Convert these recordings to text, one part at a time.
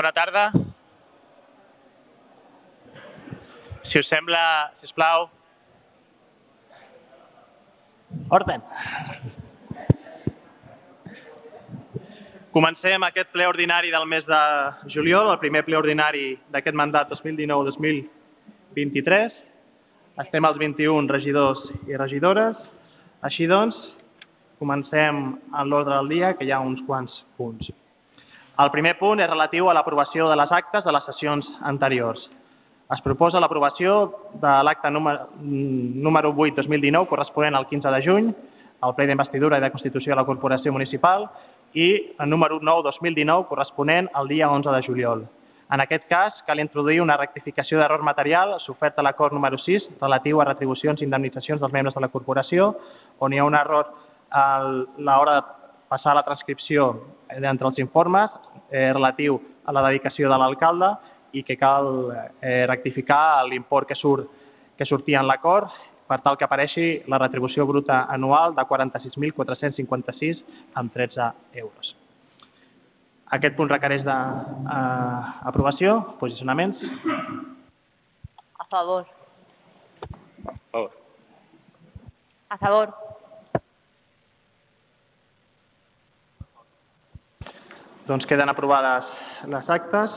Bona tarda. Si us sembla, si us plau. Orden. Comencem aquest ple ordinari del mes de juliol, el primer ple ordinari d'aquest mandat 2019-2023. Estem als 21 regidors i regidores. Així doncs, comencem en l'ordre del dia, que hi ha uns quants punts. El primer punt és relatiu a l'aprovació de les actes de les sessions anteriors. Es proposa l'aprovació de l'acte número, número 8-2019, corresponent al 15 de juny, al ple d'investidura i de constitució de la Corporació Municipal, i el número 9-2019, corresponent al dia 11 de juliol. En aquest cas, cal introduir una rectificació d'error material sofert a l'acord número 6 relatiu a retribucions i indemnitzacions dels membres de la corporació, on hi ha un error a l'hora de passar la transcripció d'entre els informes eh, relatiu a la dedicació de l'alcalde i que cal eh, rectificar l'import que, surt, que sortia en l'acord per tal que apareixi la retribució bruta anual de 46.456 amb 13 euros. Aquest punt requereix d'aprovació. Eh, Posicionaments? A favor. A favor. A favor. Doncs queden aprovades les actes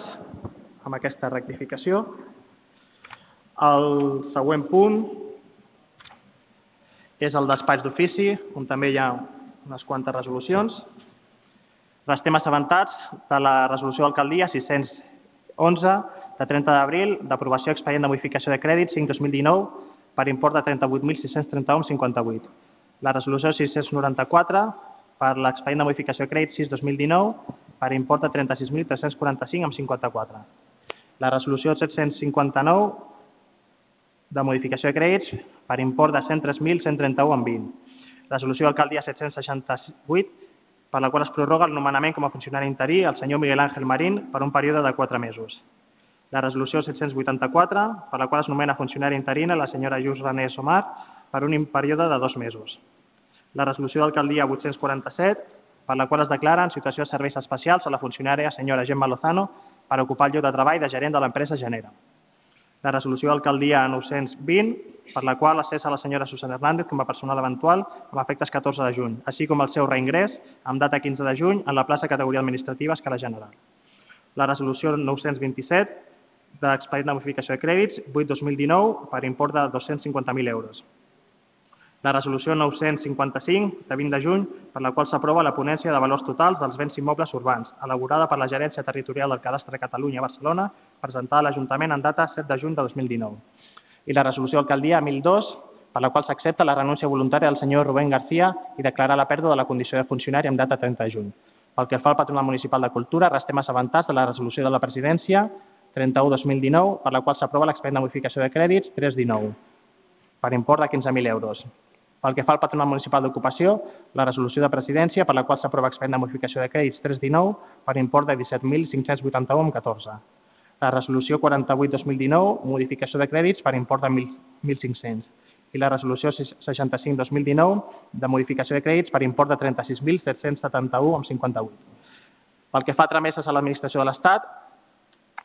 amb aquesta rectificació. El següent punt és el despatx d'ofici, on també hi ha unes quantes resolucions. Restem assabentats de la resolució d'alcaldia 611 de 30 d'abril d'aprovació expedient de modificació de crèdit 5-2019 per import de 38.631,58. La resolució 694 per l'expedient de modificació de crèdit 6-2019 per import de 36.345,54. La resolució 759 de modificació de crèdits per import de 103.131,20. La resolució d'alcaldia 768 per la qual es prorroga el nomenament com a funcionari interí al senyor Miguel Ángel Marín per un període de 4 mesos. La resolució 784 per la qual es nomena funcionari interina la senyora Lluís René Somar per un període de 2 mesos. La resolució d'alcaldia 847 per la qual es declara en situació de serveis especials a la funcionària senyora Gemma Lozano per ocupar el lloc de treball de gerent de l'empresa Genera. La resolució d'alcaldia 920, per la qual es cessa la senyora Susana Hernández com a personal eventual amb efectes 14 de juny, així com el seu reingrés amb data 15 de juny en la plaça categoria administrativa escala general. La resolució 927, d'expedient de modificació de crèdits, 8-2019, per import de 250.000 euros la resolució 955 de 20 de juny per la qual s'aprova la ponència de valors totals dels béns immobles urbans, elaborada per la Gerència Territorial del Cadastre de Catalunya a Barcelona, presentada a l'Ajuntament en data 7 de juny de 2019. I la resolució d'alcaldia 1002 per la qual s'accepta la renúncia voluntària del senyor Rubén García i declarar la pèrdua de la condició de funcionari en data 30 de juny. Pel que fa al Patronat Municipal de Cultura, restem assabentats de la resolució de la presidència 31-2019 per la qual s'aprova l'expedient de modificació de crèdits 319 per import de 15.000 euros. Pel que fa al Patronat Municipal d'Ocupació, la resolució de presidència per la qual s'aprova expedient de modificació de crèdits 319 per import de 17.581,14. La resolució 48-2019, modificació de crèdits per import de 1.500. I la resolució 65-2019, de modificació de crèdits per import de 36.771,58. Pel que fa a trameses a l'Administració de l'Estat,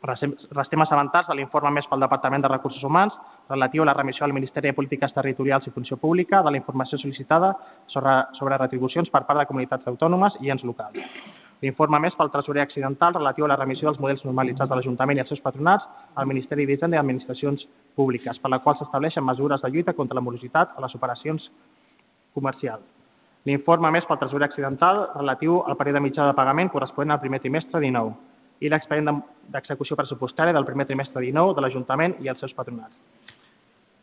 restem assabentats de l'informe més pel Departament de Recursos Humans relatiu a la remissió al Ministeri de Polítiques Territorials i Funció Pública de la informació sol·licitada sobre, sobre retribucions per part de comunitats autònomes i ens locals. L'informe més pel tresorer accidental relatiu a la remissió dels models normalitzats de l'Ajuntament i els seus patronats al Ministeri d'Hisenda i Administracions Públiques, per la qual s'estableixen mesures de lluita contra la morositat a les operacions comercials. L'informe més pel tresorer accidental relatiu al període mitjà de pagament corresponent al primer trimestre 19 i l'expedient d'execució pressupostària del primer trimestre 19 de l'Ajuntament i els seus patronats.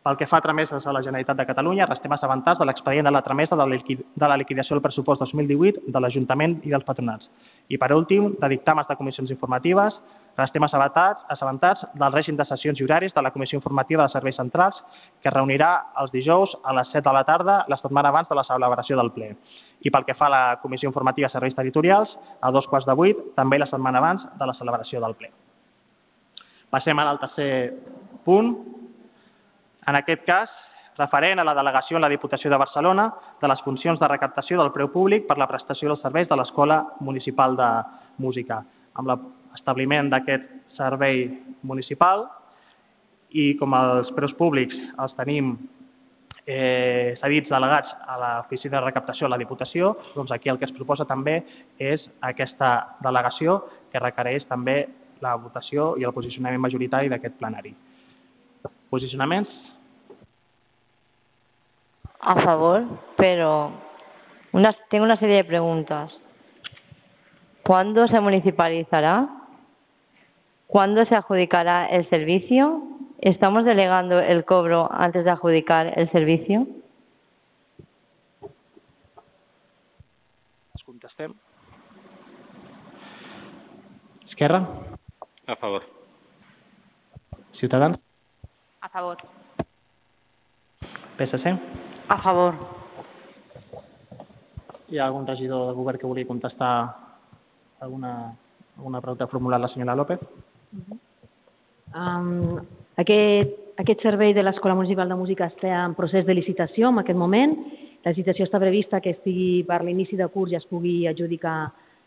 Pel que fa a trameses a la Generalitat de Catalunya, restem assabentats de l'expedient de la tramesa de la liquidació del pressupost 2018 de l'Ajuntament i dels patronats. I, per últim, de dictàmens de comissions informatives, restem assabentats, assabentats del règim de sessions i horaris de la Comissió Informativa de Serveis Centrals, que es reunirà els dijous a les 7 de la tarda, la setmana abans de la celebració del ple. I pel que fa a la Comissió Informativa Serveis Territorials, a dos quarts de vuit, també la setmana abans de la celebració del ple. Passem al tercer punt, en aquest cas, referent a la delegació en la Diputació de Barcelona de les funcions de recaptació del preu públic per la prestació dels serveis de l'Escola Municipal de Música, amb la, establiment d'aquest servei municipal i com els preus públics els tenim eh, cedits delegats a l'oficina de recaptació de la Diputació, doncs aquí el que es proposa també és aquesta delegació que requereix també la votació i el posicionament majoritari d'aquest plenari. Posicionaments? A favor, pero una, tengo una serie de preguntas. ¿Cuándo se municipalizará? ¿Cuándo se adjudicará el servicio? ¿Estamos delegando el cobro antes de adjudicar el servicio? Les contestem. Esquerra? A favor. Ciutadans? A favor. PSC? A favor. Hi ha algun regidor del govern que vulgui contestar alguna, alguna pregunta formulat la senyora López? Um, aquest, aquest servei de l'Escola Municipal de Música està en procés de licitació en aquest moment. La licitació està prevista que estigui per l'inici de curs i es pugui adjudicar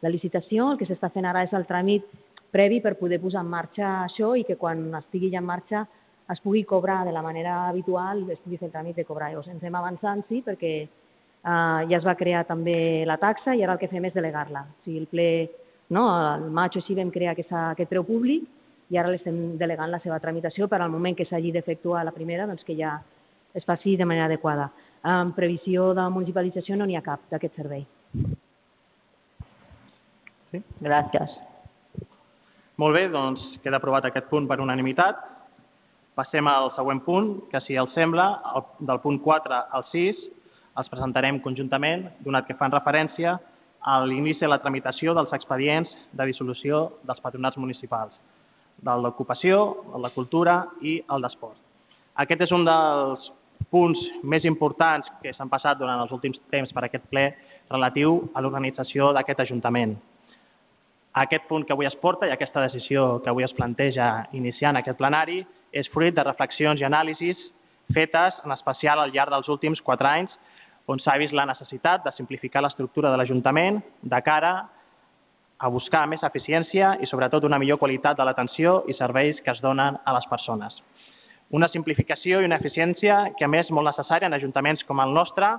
la licitació. El que s'està fent ara és el tràmit previ per poder posar en marxa això i que quan estigui ja en marxa es pugui cobrar de la manera habitual, es pugui fer el tràmit de cobrar. Llavors, ens hem avançant, sí, perquè eh, ja es va crear també la taxa i ara el que fem és delegar-la. O sigui, el ple, no, al maig o així vam crear aquesta, aquest preu públic i ara l'estem delegant la seva tramitació per al moment que s'hagi d'efectuar la primera, doncs que ja es faci de manera adequada. En previsió de municipalització no n'hi ha cap d'aquest servei. Sí? Gracias. Molt bé, doncs queda aprovat aquest punt per unanimitat. Passem al següent punt, que si els sembla, el, del punt 4 al 6, els presentarem conjuntament, donat que fan referència a l'inici de la tramitació dels expedients de dissolució dels patronats municipals, del d'ocupació, el de cultura i el d'esport. Aquest és un dels punts més importants que s'han passat durant els últims temps per aquest ple relatiu a l'organització d'aquest Ajuntament. Aquest punt que avui es porta i aquesta decisió que avui es planteja iniciant aquest plenari és fruit de reflexions i anàlisis fetes en especial al llarg dels últims quatre anys on s'ha vist la necessitat de simplificar l'estructura de l'Ajuntament de cara a buscar més eficiència i sobretot una millor qualitat de l'atenció i serveis que es donen a les persones. Una simplificació i una eficiència que a més és molt necessària en ajuntaments com el nostre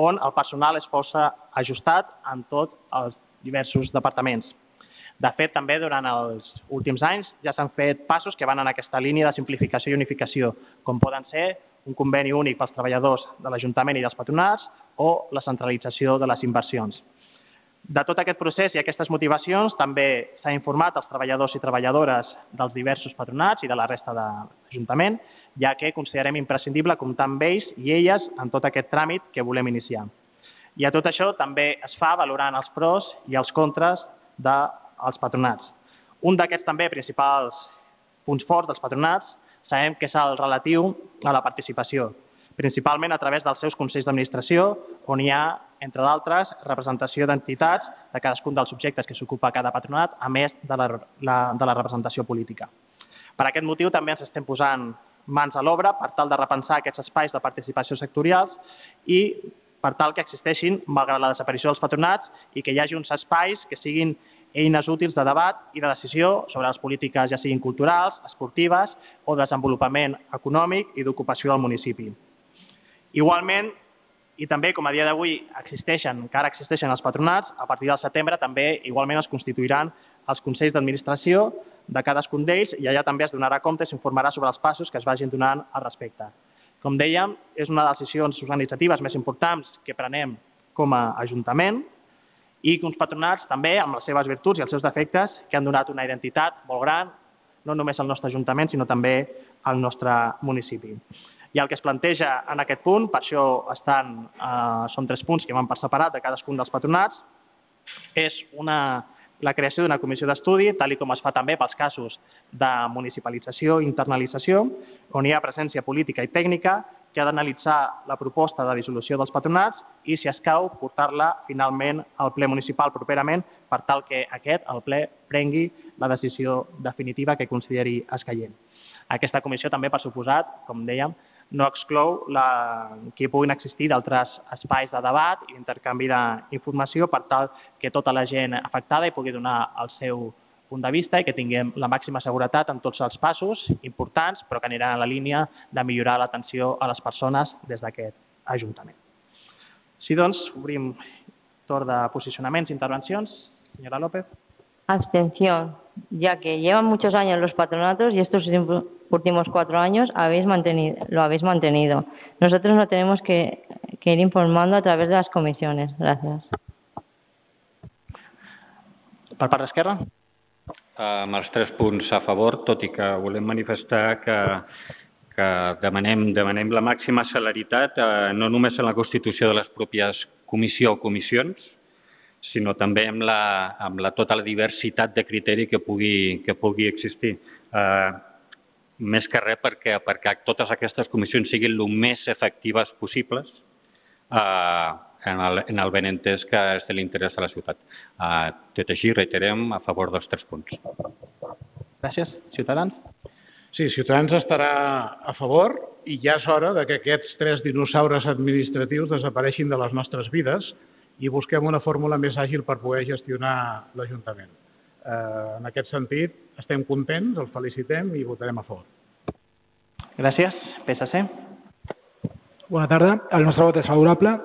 on el personal és força ajustat en tots els diversos departaments. De fet, també durant els últims anys ja s'han fet passos que van en aquesta línia de simplificació i unificació, com poden ser un conveni únic pels treballadors de l'Ajuntament i dels patronats o la centralització de les inversions. De tot aquest procés i aquestes motivacions també s'ha informat els treballadors i treballadores dels diversos patronats i de la resta de l'Ajuntament, ja que considerem imprescindible comptar amb ells i elles en tot aquest tràmit que volem iniciar. I a tot això també es fa valorant els pros i els contres dels patronats. Un d'aquests també principals punts forts dels patronats sabem que és el relatiu a la participació, principalment a través dels seus consells d'administració, on hi ha, entre d'altres, representació d'entitats de cadascun dels subjectes que s'ocupa cada patronat, a més de la, la, de la representació política. Per aquest motiu també ens estem posant mans a l'obra per tal de repensar aquests espais de participació sectorials i per tal que existeixin, malgrat la desaparició dels patronats, i que hi hagi uns espais que siguin eines útils de debat i de decisió sobre les polítiques ja siguin culturals, esportives o desenvolupament econòmic i d'ocupació del municipi. Igualment, i també com a dia d'avui existeixen, encara existeixen els patronats, a partir del setembre també igualment es constituiran els consells d'administració de cadascun d'ells i allà també es donarà compte i s'informarà sobre els passos que es vagin donant al respecte. Com dèiem, és una de les decisions organitzatives més importants que prenem com a Ajuntament i que uns patronats també, amb les seves virtuts i els seus defectes, que han donat una identitat molt gran, no només al nostre Ajuntament, sinó també al nostre municipi. I el que es planteja en aquest punt, per això estan, eh, són tres punts que van per separat de cadascun dels patronats, és una, la creació d'una comissió d'estudi, tal i com es fa també pels casos de municipalització i internalització, on hi ha presència política i tècnica que ha d'analitzar la proposta de dissolució dels patronats i, si escau, portar-la finalment al ple municipal properament per tal que aquest, el ple, prengui la decisió definitiva que consideri escaient. Aquesta comissió també, per suposat, com dèiem, no exclou la, que puguin existir d'altres espais de debat i intercanvi d'informació per tal que tota la gent afectada hi pugui donar el seu punt de vista i que tinguem la màxima seguretat en tots els passos importants, però que aniran a la línia de millorar l'atenció a les persones des d'aquest Ajuntament. Sí, doncs, obrim torn de posicionaments i intervencions. Senyora López. Abstención, ya que llevan muchos años los patronatos y estos últimos cuatro años habéis mantenido, lo habéis mantenido. Nosotros no tenemos que, que ir informando a través de las comisiones. Gracias. Per part d'Esquerra? Amb els tres punts a favor, tot i que volem manifestar que, que demanem, demanem la màxima celeritat, eh, no només en la constitució de les pròpies comissió o comissions, sinó també amb, la, amb la, tota la diversitat de criteri que pugui, que pugui existir. Eh, més que res perquè, perquè totes aquestes comissions siguin el més efectives possibles eh, en el, en el benentès que és de l'interès de la ciutat. Uh, tot així, reiterem a favor dels tres punts. Gràcies. Ciutadans? Sí, Ciutadans estarà a favor i ja és hora de que aquests tres dinosaures administratius desapareixin de les nostres vides i busquem una fórmula més àgil per poder gestionar l'Ajuntament. Eh, en aquest sentit, estem contents, els felicitem i votarem a favor. Gràcies. PSC. Bona tarda. El nostre vot és favorable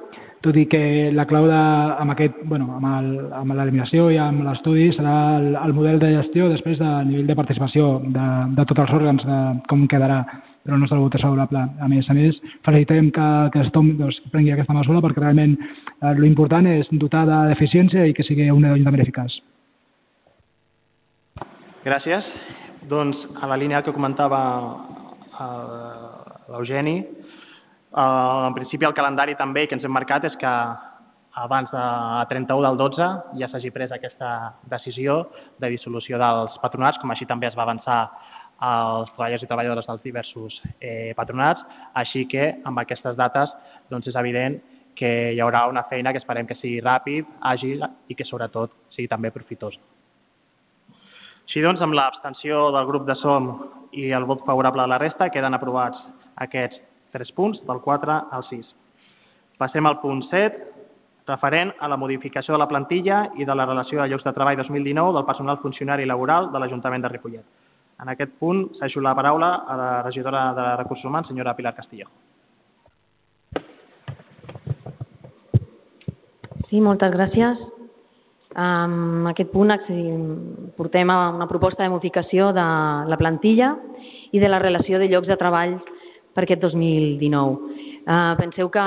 tot i que la clau de, amb, aquest, bueno, amb, el, amb l'eliminació i amb l'estudi serà el, el model de gestió després del nivell de participació de, de tots els òrgans, de com quedarà però el nostre vot és favorable. A més a més, felicitem que, que es tom, doncs, prengui aquesta mesura perquè realment eh, l'important és dotar d'eficiència i que sigui un ajuntament eficaç. Gràcies. Doncs, a la línia que comentava eh, l'Eugeni, Eh, en principi, el calendari també que ens hem marcat és que abans de 31 del 12 ja s'hagi pres aquesta decisió de dissolució dels patronats, com així també es va avançar als treballadors i treballadores dels diversos eh, patronats, així que amb aquestes dates doncs és evident que hi haurà una feina que esperem que sigui ràpid, àgil i que sobretot sigui també profitosa. Així doncs, amb l'abstenció del grup de SOM i el vot favorable de la resta, queden aprovats aquests tres punts, del 4 al 6. Passem al punt 7, referent a la modificació de la plantilla i de la relació de llocs de treball 2019 del personal funcionari laboral de l'Ajuntament de Ripollet. En aquest punt s'ha la paraula a la regidora de Recursos Humans, senyora Pilar Castillo. Sí, moltes gràcies. En aquest punt portem una proposta de modificació de la plantilla i de la relació de llocs de treball per aquest 2019. Eh, penseu que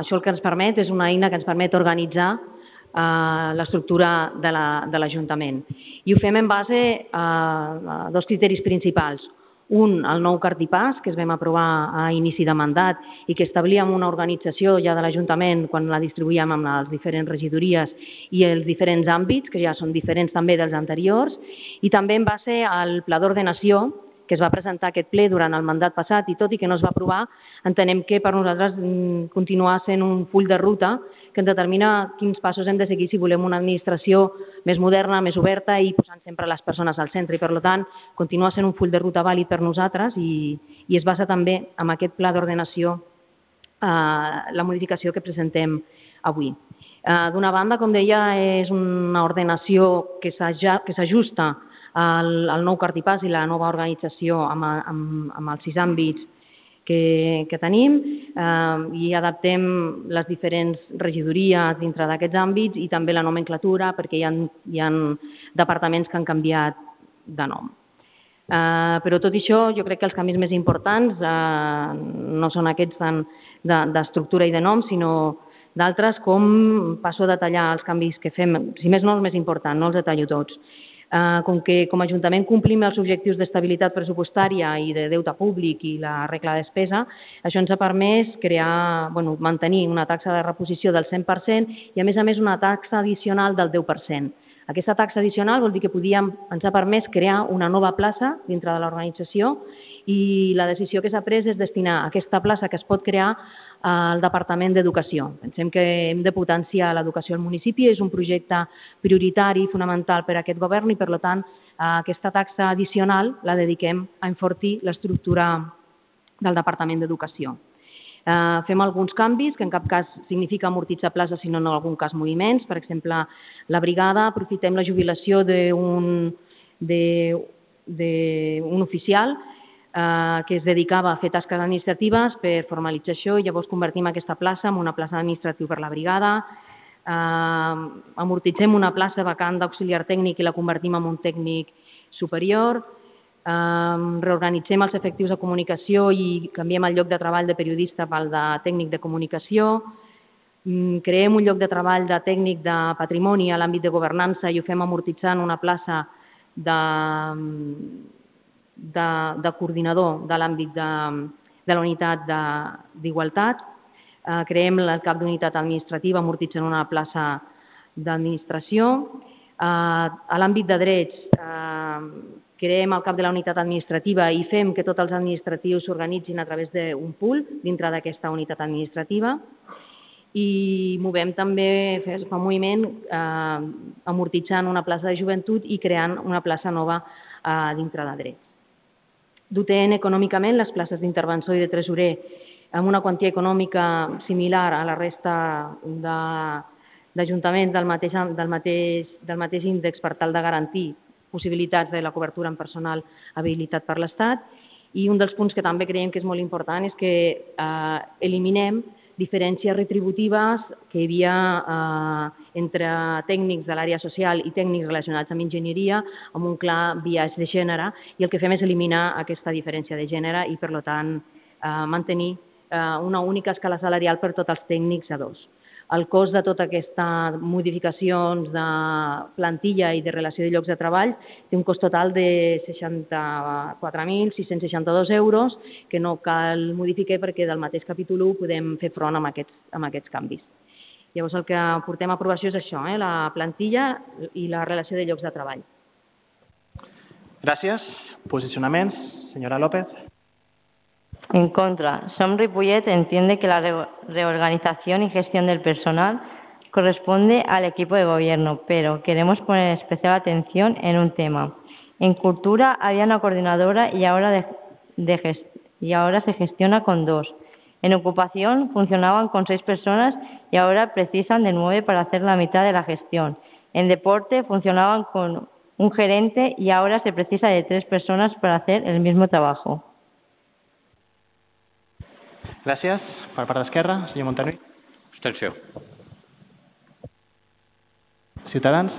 això el que ens permet és una eina que ens permet organitzar eh, l'estructura de l'Ajuntament. La, I ho fem en base a, a dos criteris principals. Un, el nou cartipàs, que es vam aprovar a inici de mandat i que establíem una organització ja de l'Ajuntament quan la distribuïem amb les diferents regidories i els diferents àmbits, que ja són diferents també dels anteriors, i també en base al pla d'ordenació, que es va presentar aquest ple durant el mandat passat i tot i que no es va aprovar, entenem que per nosaltres mm, continua sent un full de ruta que ens determina quins passos hem de seguir si volem una administració més moderna, més oberta i posant sempre les persones al centre. I, per tant, continua sent un full de ruta vàlid per nosaltres i, i es basa també en aquest pla d'ordenació eh, la modificació que presentem avui. Eh, D'una banda, com deia, és una ordenació que s'ajusta el, el nou cartipàs i la nova organització amb, amb, amb els sis àmbits que, que tenim eh, i adaptem les diferents regidories dintre d'aquests àmbits i també la nomenclatura perquè hi ha, hi ha departaments que han canviat de nom. Eh, però tot això, jo crec que els canvis més importants eh, no són aquests d'estructura i de nom, sinó d'altres com passo a detallar els canvis que fem, si més no els més importants, no els detallo tots. Eh, com que com a Ajuntament complim els objectius d'estabilitat pressupostària i de deute públic i la regla de despesa, això ens ha permès crear, bueno, mantenir una taxa de reposició del 100% i, a més a més, una taxa addicional del 10%. Aquesta taxa addicional vol dir que podíem, ens ha permès crear una nova plaça dintre de l'organització i la decisió que s'ha pres és destinar aquesta plaça que es pot crear al Departament d'Educació. Pensem que hem de potenciar l'educació al municipi, és un projecte prioritari i fonamental per a aquest govern i, per tant, aquesta taxa addicional la dediquem a enfortir l'estructura del Departament d'Educació. Eh, fem alguns canvis, que en cap cas significa amortitzar places, sinó en algun cas moviments. Per exemple, la brigada, aprofitem la jubilació d'un oficial eh, que es dedicava a fer tasques administratives per formalitzar això i llavors convertim aquesta plaça en una plaça administrativa per la brigada, eh, amortitzem una plaça vacant d'auxiliar tècnic i la convertim en un tècnic superior, eh, reorganitzem els efectius de comunicació i canviem el lloc de treball de periodista pel de tècnic de comunicació, mm, creem un lloc de treball de tècnic de patrimoni a l'àmbit de governança i ho fem amortitzant una plaça de, de, de coordinador de l'àmbit de, de la unitat d'igualtat. Eh, creem el cap d'unitat administrativa amortitzant una plaça d'administració. Eh, a l'àmbit de drets eh, creem el cap de la unitat administrativa i fem que tots els administratius s'organitzin a través d'un pool dintre d'aquesta unitat administrativa i movem també, fa un moviment eh, amortitzant una plaça de joventut i creant una plaça nova eh, dintre de drets. Dotem econòmicament les places d'intervenció i de tresorer amb una quantia econòmica similar a la resta d'ajuntaments del, mateix, del, mateix, del mateix índex per tal de garantir possibilitats de la cobertura en personal habilitat per l'Estat. I un dels punts que també creiem que és molt important és que eh, eliminem diferències retributives que hi havia eh, entre tècnics de l'àrea social i tècnics relacionats amb enginyeria amb un clar biaix de gènere i el que fem és eliminar aquesta diferència de gènere i, per tant, eh, mantenir eh, una única escala salarial per tots els tècnics a dos. El cost de totes aquestes modificacions de plantilla i de relació de llocs de treball té un cost total de 64.662 euros que no cal modificar perquè del mateix capítol 1 podem fer front amb aquests, amb aquests canvis. Llavors el que portem a aprovació és això, eh? la plantilla i la relació de llocs de treball. Gràcies. Posicionaments. Senyora López. En contra, SOM Ripollet entiende que la reorganización y gestión del personal corresponde al equipo de gobierno, pero queremos poner especial atención en un tema. En cultura había una coordinadora y ahora, y ahora se gestiona con dos. En ocupación funcionaban con seis personas y ahora precisan de nueve para hacer la mitad de la gestión. En deporte funcionaban con un gerente y ahora se precisa de tres personas para hacer el mismo trabajo. Gràcies. Per part d'Esquerra, senyor Montanui. Abstenció. Ciutadans.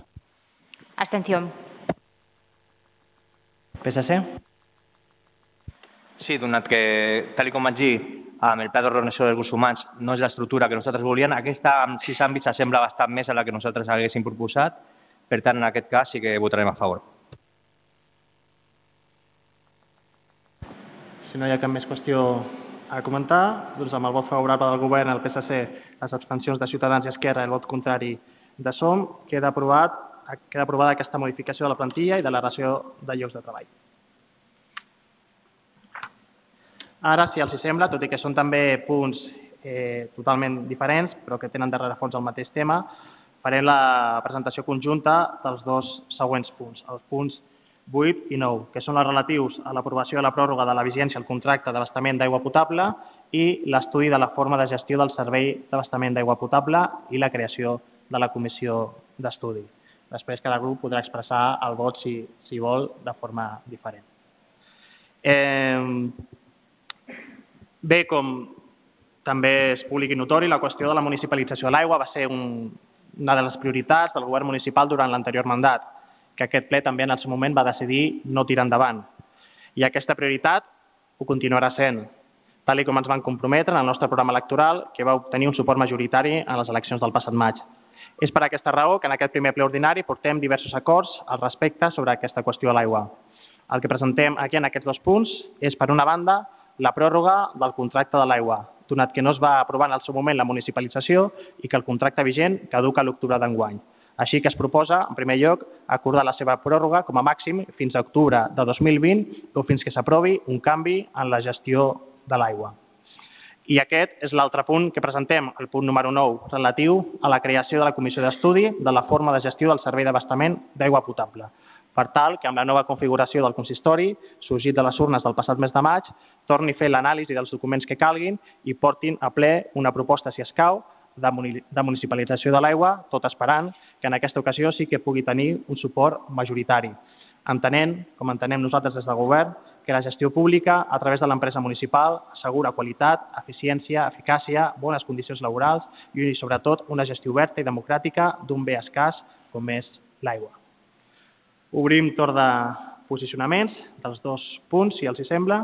Abstención. PSC. Sí, donat que, tal com vaig dir, amb el pla d'organització dels recursos humans no és l'estructura que nosaltres volíem, aquesta amb sis àmbits s'assembla bastant més a la que nosaltres haguéssim proposat, per tant, en aquest cas sí que votarem a favor. Si no hi ha cap més qüestió a comentar, doncs amb el vot favorable del govern, el PSC, les abstencions de Ciutadans i Esquerra i el vot contrari de SOM, queda, aprovat, queda aprovada aquesta modificació de la plantilla i de la ració de llocs de treball. Ara, si els sembla, tot i que són també punts eh, totalment diferents, però que tenen darrere fons el mateix tema, farem la presentació conjunta dels dos següents punts, els punts 8 i 9, que són els relatius a l'aprovació de la pròrroga de la vigència al contracte d'abastament d'aigua potable i l'estudi de la forma de gestió del servei d'abastament d'aigua potable i la creació de la comissió d'estudi. Després cada grup podrà expressar el vot, si, si vol, de forma diferent. Eh, bé, com també és públic i notori, la qüestió de la municipalització de l'aigua va ser un, una de les prioritats del govern municipal durant l'anterior mandat que aquest ple també en el seu moment va decidir no tirar endavant. I aquesta prioritat ho continuarà sent, tal com ens van comprometre en el nostre programa electoral, que va obtenir un suport majoritari en les eleccions del passat maig. És per aquesta raó que en aquest primer ple ordinari portem diversos acords al respecte sobre aquesta qüestió de l'aigua. El que presentem aquí en aquests dos punts és, per una banda, la pròrroga del contracte de l'aigua, donat que no es va aprovar en el seu moment la municipalització i que el contracte vigent caduca a l'octubre d'enguany. Així que es proposa, en primer lloc, acordar la seva pròrroga com a màxim fins a octubre de 2020 o fins que s'aprovi un canvi en la gestió de l'aigua. I aquest és l'altre punt que presentem, el punt número 9, relatiu a la creació de la comissió d'estudi de la forma de gestió del servei d'abastament d'aigua potable, per tal que amb la nova configuració del consistori, sorgit de les urnes del passat mes de maig, torni a fer l'anàlisi dels documents que calguin i portin a ple una proposta, si escau, de municipalització de l'aigua, tot esperant que en aquesta ocasió sí que pugui tenir un suport majoritari. entenent, com entenem nosaltres des del govern, que la gestió pública, a través de l'empresa municipal, assegura qualitat, eficiència, eficàcia, bones condicions laborals i, sobretot, una gestió oberta i democràtica d'un bé escàs com és l'aigua. Obrim torn de posicionaments dels dos punts, si els hi sembla.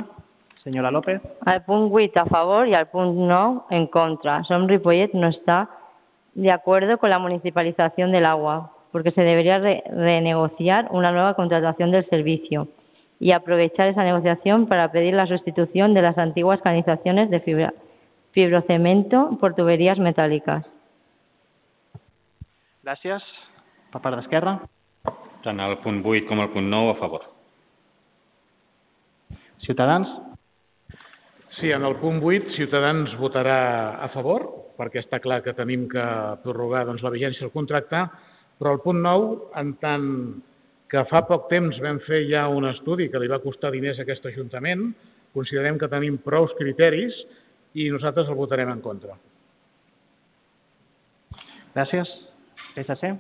Senyora López. Al punt 8 a favor y al punt 9 en contra. Som Ripollet no está de acuerdo con la municipalización del agua, porque se debería re renegociar una nueva contratación del servicio y aprovechar esa negociación para pedir la sustitución de las antiguas canalizaciones de fibra, fibrocemento por tuberías metálicas. Gràcies. Per part d'Esquerra. Tant el punt 8 com el punt 9 a favor. Ciutadans. Sí, en el punt 8 Ciutadans votarà a favor, perquè està clar que tenim que prorrogar doncs, la vigència del contracte, però el punt 9, en tant que fa poc temps vam fer ja un estudi que li va costar diners a aquest Ajuntament, considerem que tenim prous criteris i nosaltres el votarem en contra. Gràcies. PSC.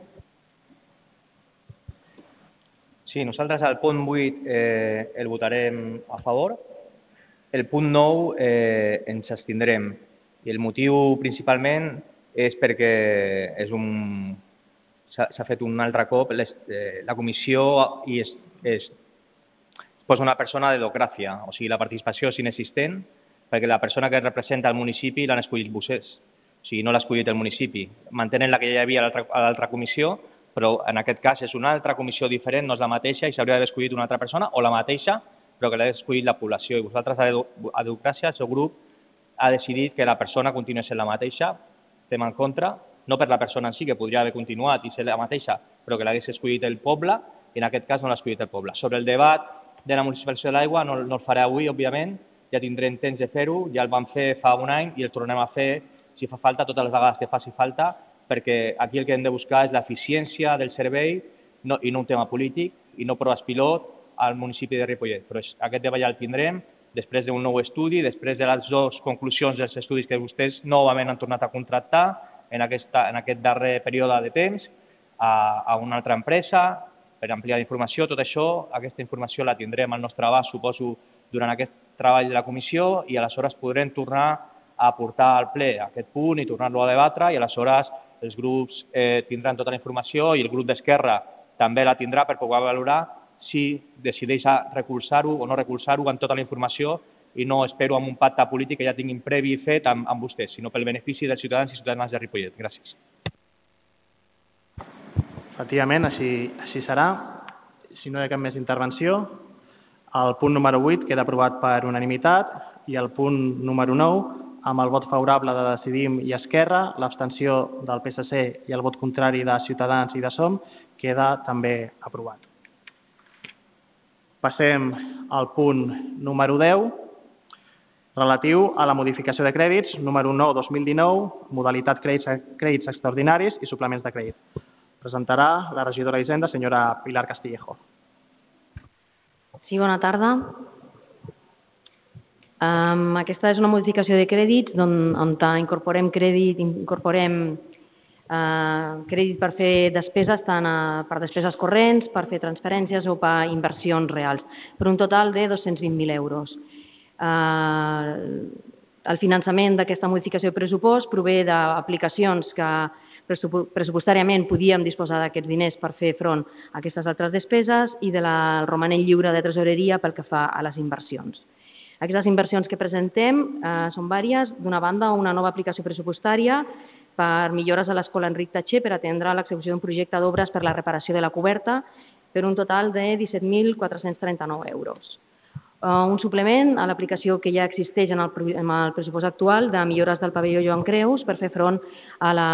Sí, nosaltres al punt 8 eh, el votarem a favor. El punt 9 eh, ens abstindrem. I el motiu principalment és perquè és un s'ha fet un altre cop les, eh, la comissió i es, es posa una persona de democràcia, o sigui, la participació és inexistent perquè la persona que representa el municipi l'han escollit vostès, o sigui, no l'ha escollit el municipi. Mantenen la que ja hi havia a l'altra comissió, però en aquest cas és una altra comissió diferent, no és la mateixa i s'hauria d'haver escollit una altra persona o la mateixa, però que l'ha escollit la població. I vosaltres, a democràcia, el seu grup ha decidit que la persona continuï sent la mateixa, estem en contra, no per la persona en si, que podria haver continuat i ser la mateixa, però que l'hagués escollit el poble, i en aquest cas no l'ha escollit el poble. Sobre el debat de la municipalització de l'aigua, no, no el faré avui, òbviament, ja tindrem temps de fer-ho, ja el vam fer fa un any i el tornem a fer, si fa falta, totes les vegades que faci falta, perquè aquí el que hem de buscar és l'eficiència del servei no, i no un tema polític i no proves pilot al municipi de Ripollet. Però aquest ja el tindrem després d'un nou estudi, després de les dues conclusions dels estudis que vostès novament han tornat a contractar en, aquesta, en aquest darrer període de temps a, a una altra empresa per ampliar la informació. Tot això, aquesta informació la tindrem al nostre abast, suposo, durant aquest treball de la comissió i aleshores podrem tornar a portar al ple aquest punt i tornar-lo a debatre i aleshores els grups eh, tindran tota la informació i el grup d'Esquerra també la tindrà per poder valorar si decideix recolzar-ho o no recolzar-ho amb tota la informació i no espero amb un pacte polític que ja tinguin previ fet amb, amb vostès, sinó pel benefici dels ciutadans i ciutadanes de Ripollet. Gràcies. Efectivament, així, així serà. Si no hi ha cap més intervenció, el punt número 8 queda aprovat per unanimitat i el punt número 9, amb el vot favorable de Decidim i Esquerra, l'abstenció del PSC i el vot contrari de Ciutadans i de SOM, queda també aprovat. Passem al punt número 10, relatiu a la modificació de crèdits número 9-2019, modalitat crèdits, crèdits extraordinaris i suplements de crèdit. Presentarà la regidora d'Hisenda, senyora Pilar Castillejo. Sí, bona tarda. Um, aquesta és una modificació de crèdits on, on incorporem crèdit, incorporem uh, crèdit per fer despeses tant uh, per despeses corrents, per fer transferències o per inversions reals, per un total de 220.000 euros. Eh, el finançament d'aquesta modificació de pressupost prové d'aplicacions que pressupostàriament podíem disposar d'aquests diners per fer front a aquestes altres despeses i de la romanent lliure de tresoreria pel que fa a les inversions. Aquestes inversions que presentem eh, són vàries. D'una banda, una nova aplicació pressupostària per millores a l'Escola Enric Tatxer per atendre l'execució d'un projecte d'obres per la reparació de la coberta per un total de 17.439 euros. Eh, un suplement a l'aplicació que ja existeix en el, en el pressupost actual de millores del pavelló Joan Creus per fer front a la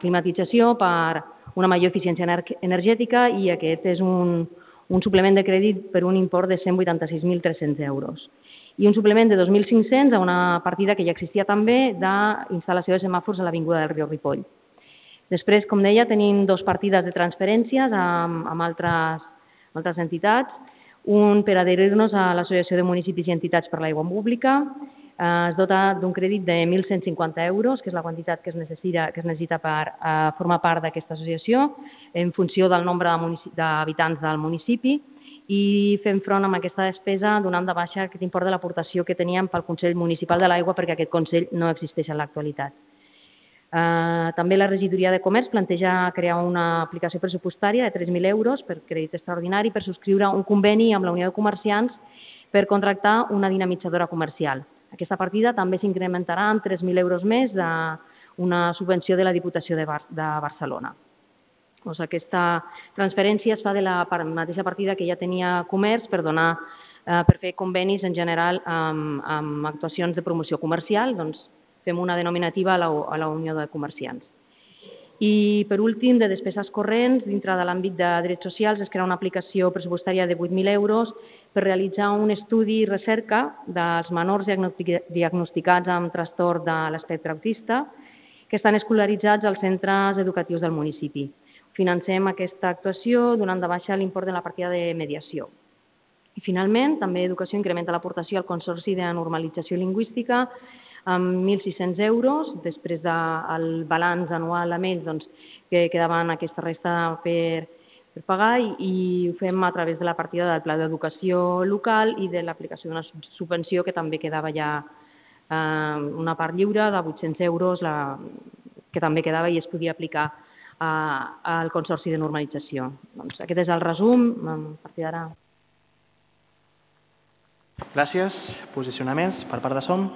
climatització per una major eficiència energètica i aquest és un, un suplement de crèdit per un import de 186.300 euros i un suplement de 2.500 a una partida que ja existia també d'instal·lació de semàfors a l'Avinguda del Riu Ripoll. Després, com deia, tenim dos partides de transferències amb, amb altres, altres entitats un per adherir-nos a l'Associació de Municipis i Entitats per l'Aigua Pública. Eh, es dota d'un crèdit de 1.150 euros, que és la quantitat que es necessita, que es necessita per eh, formar part d'aquesta associació, en funció del nombre d'habitants del municipi, i fem front amb aquesta despesa donant de baixa aquest import de l'aportació que teníem pel Consell Municipal de l'Aigua perquè aquest Consell no existeix en l'actualitat. Eh, també la regidoria de comerç planteja crear una aplicació pressupostària de 3.000 euros per crèdit extraordinari per subscriure un conveni amb la Unió de Comerciants per contractar una dinamitzadora comercial. Aquesta partida també s'incrementarà amb 3.000 euros més d'una subvenció de la Diputació de, de Barcelona. Doncs aquesta transferència es fa de la mateixa partida que ja tenia comerç per donar eh, per fer convenis en general amb, amb actuacions de promoció comercial, doncs fem una denominativa a la, a la Unió de Comerciants. I, per últim, de despeses corrents, dintre de l'àmbit de drets socials, es crea una aplicació pressupostària de 8.000 euros per realitzar un estudi i recerca dels menors diagnosticats amb trastorn de l'espectre autista que estan escolaritzats als centres educatius del municipi. Financem aquesta actuació donant de baixa l'import de la partida de mediació. I finalment, també Educació incrementa l'aportació al Consorci de Normalització Lingüística amb 1.600 euros, després del balanç anual amb ells, doncs, que quedaven aquesta resta per, per pagar i, i ho fem a través de la partida del Pla d'Educació Local i de l'aplicació d'una subvenció que també quedava ja eh, una part lliure de 800 euros la, que també quedava i es podia aplicar al Consorci de Normalització. Doncs aquest és el resum. A partir d'ara... Gràcies. Posicionaments per part de SOM.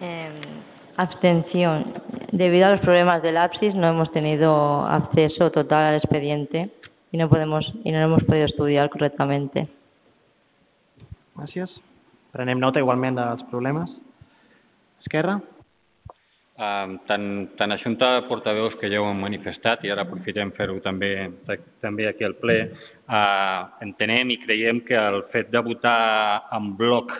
Eh, abstención. Debido a los problemas del APSIS no hemos tenido acceso total al expediente y no podemos y no lo hemos podido estudiar correctamente. Gràcies. Prenem nota igualment dels problemes. Esquerra. Tant, tant a Junta de Portaveus que ja ho han manifestat i ara aprofitem fer-ho també, també aquí al ple, uh, entenem i creiem que el fet de votar en bloc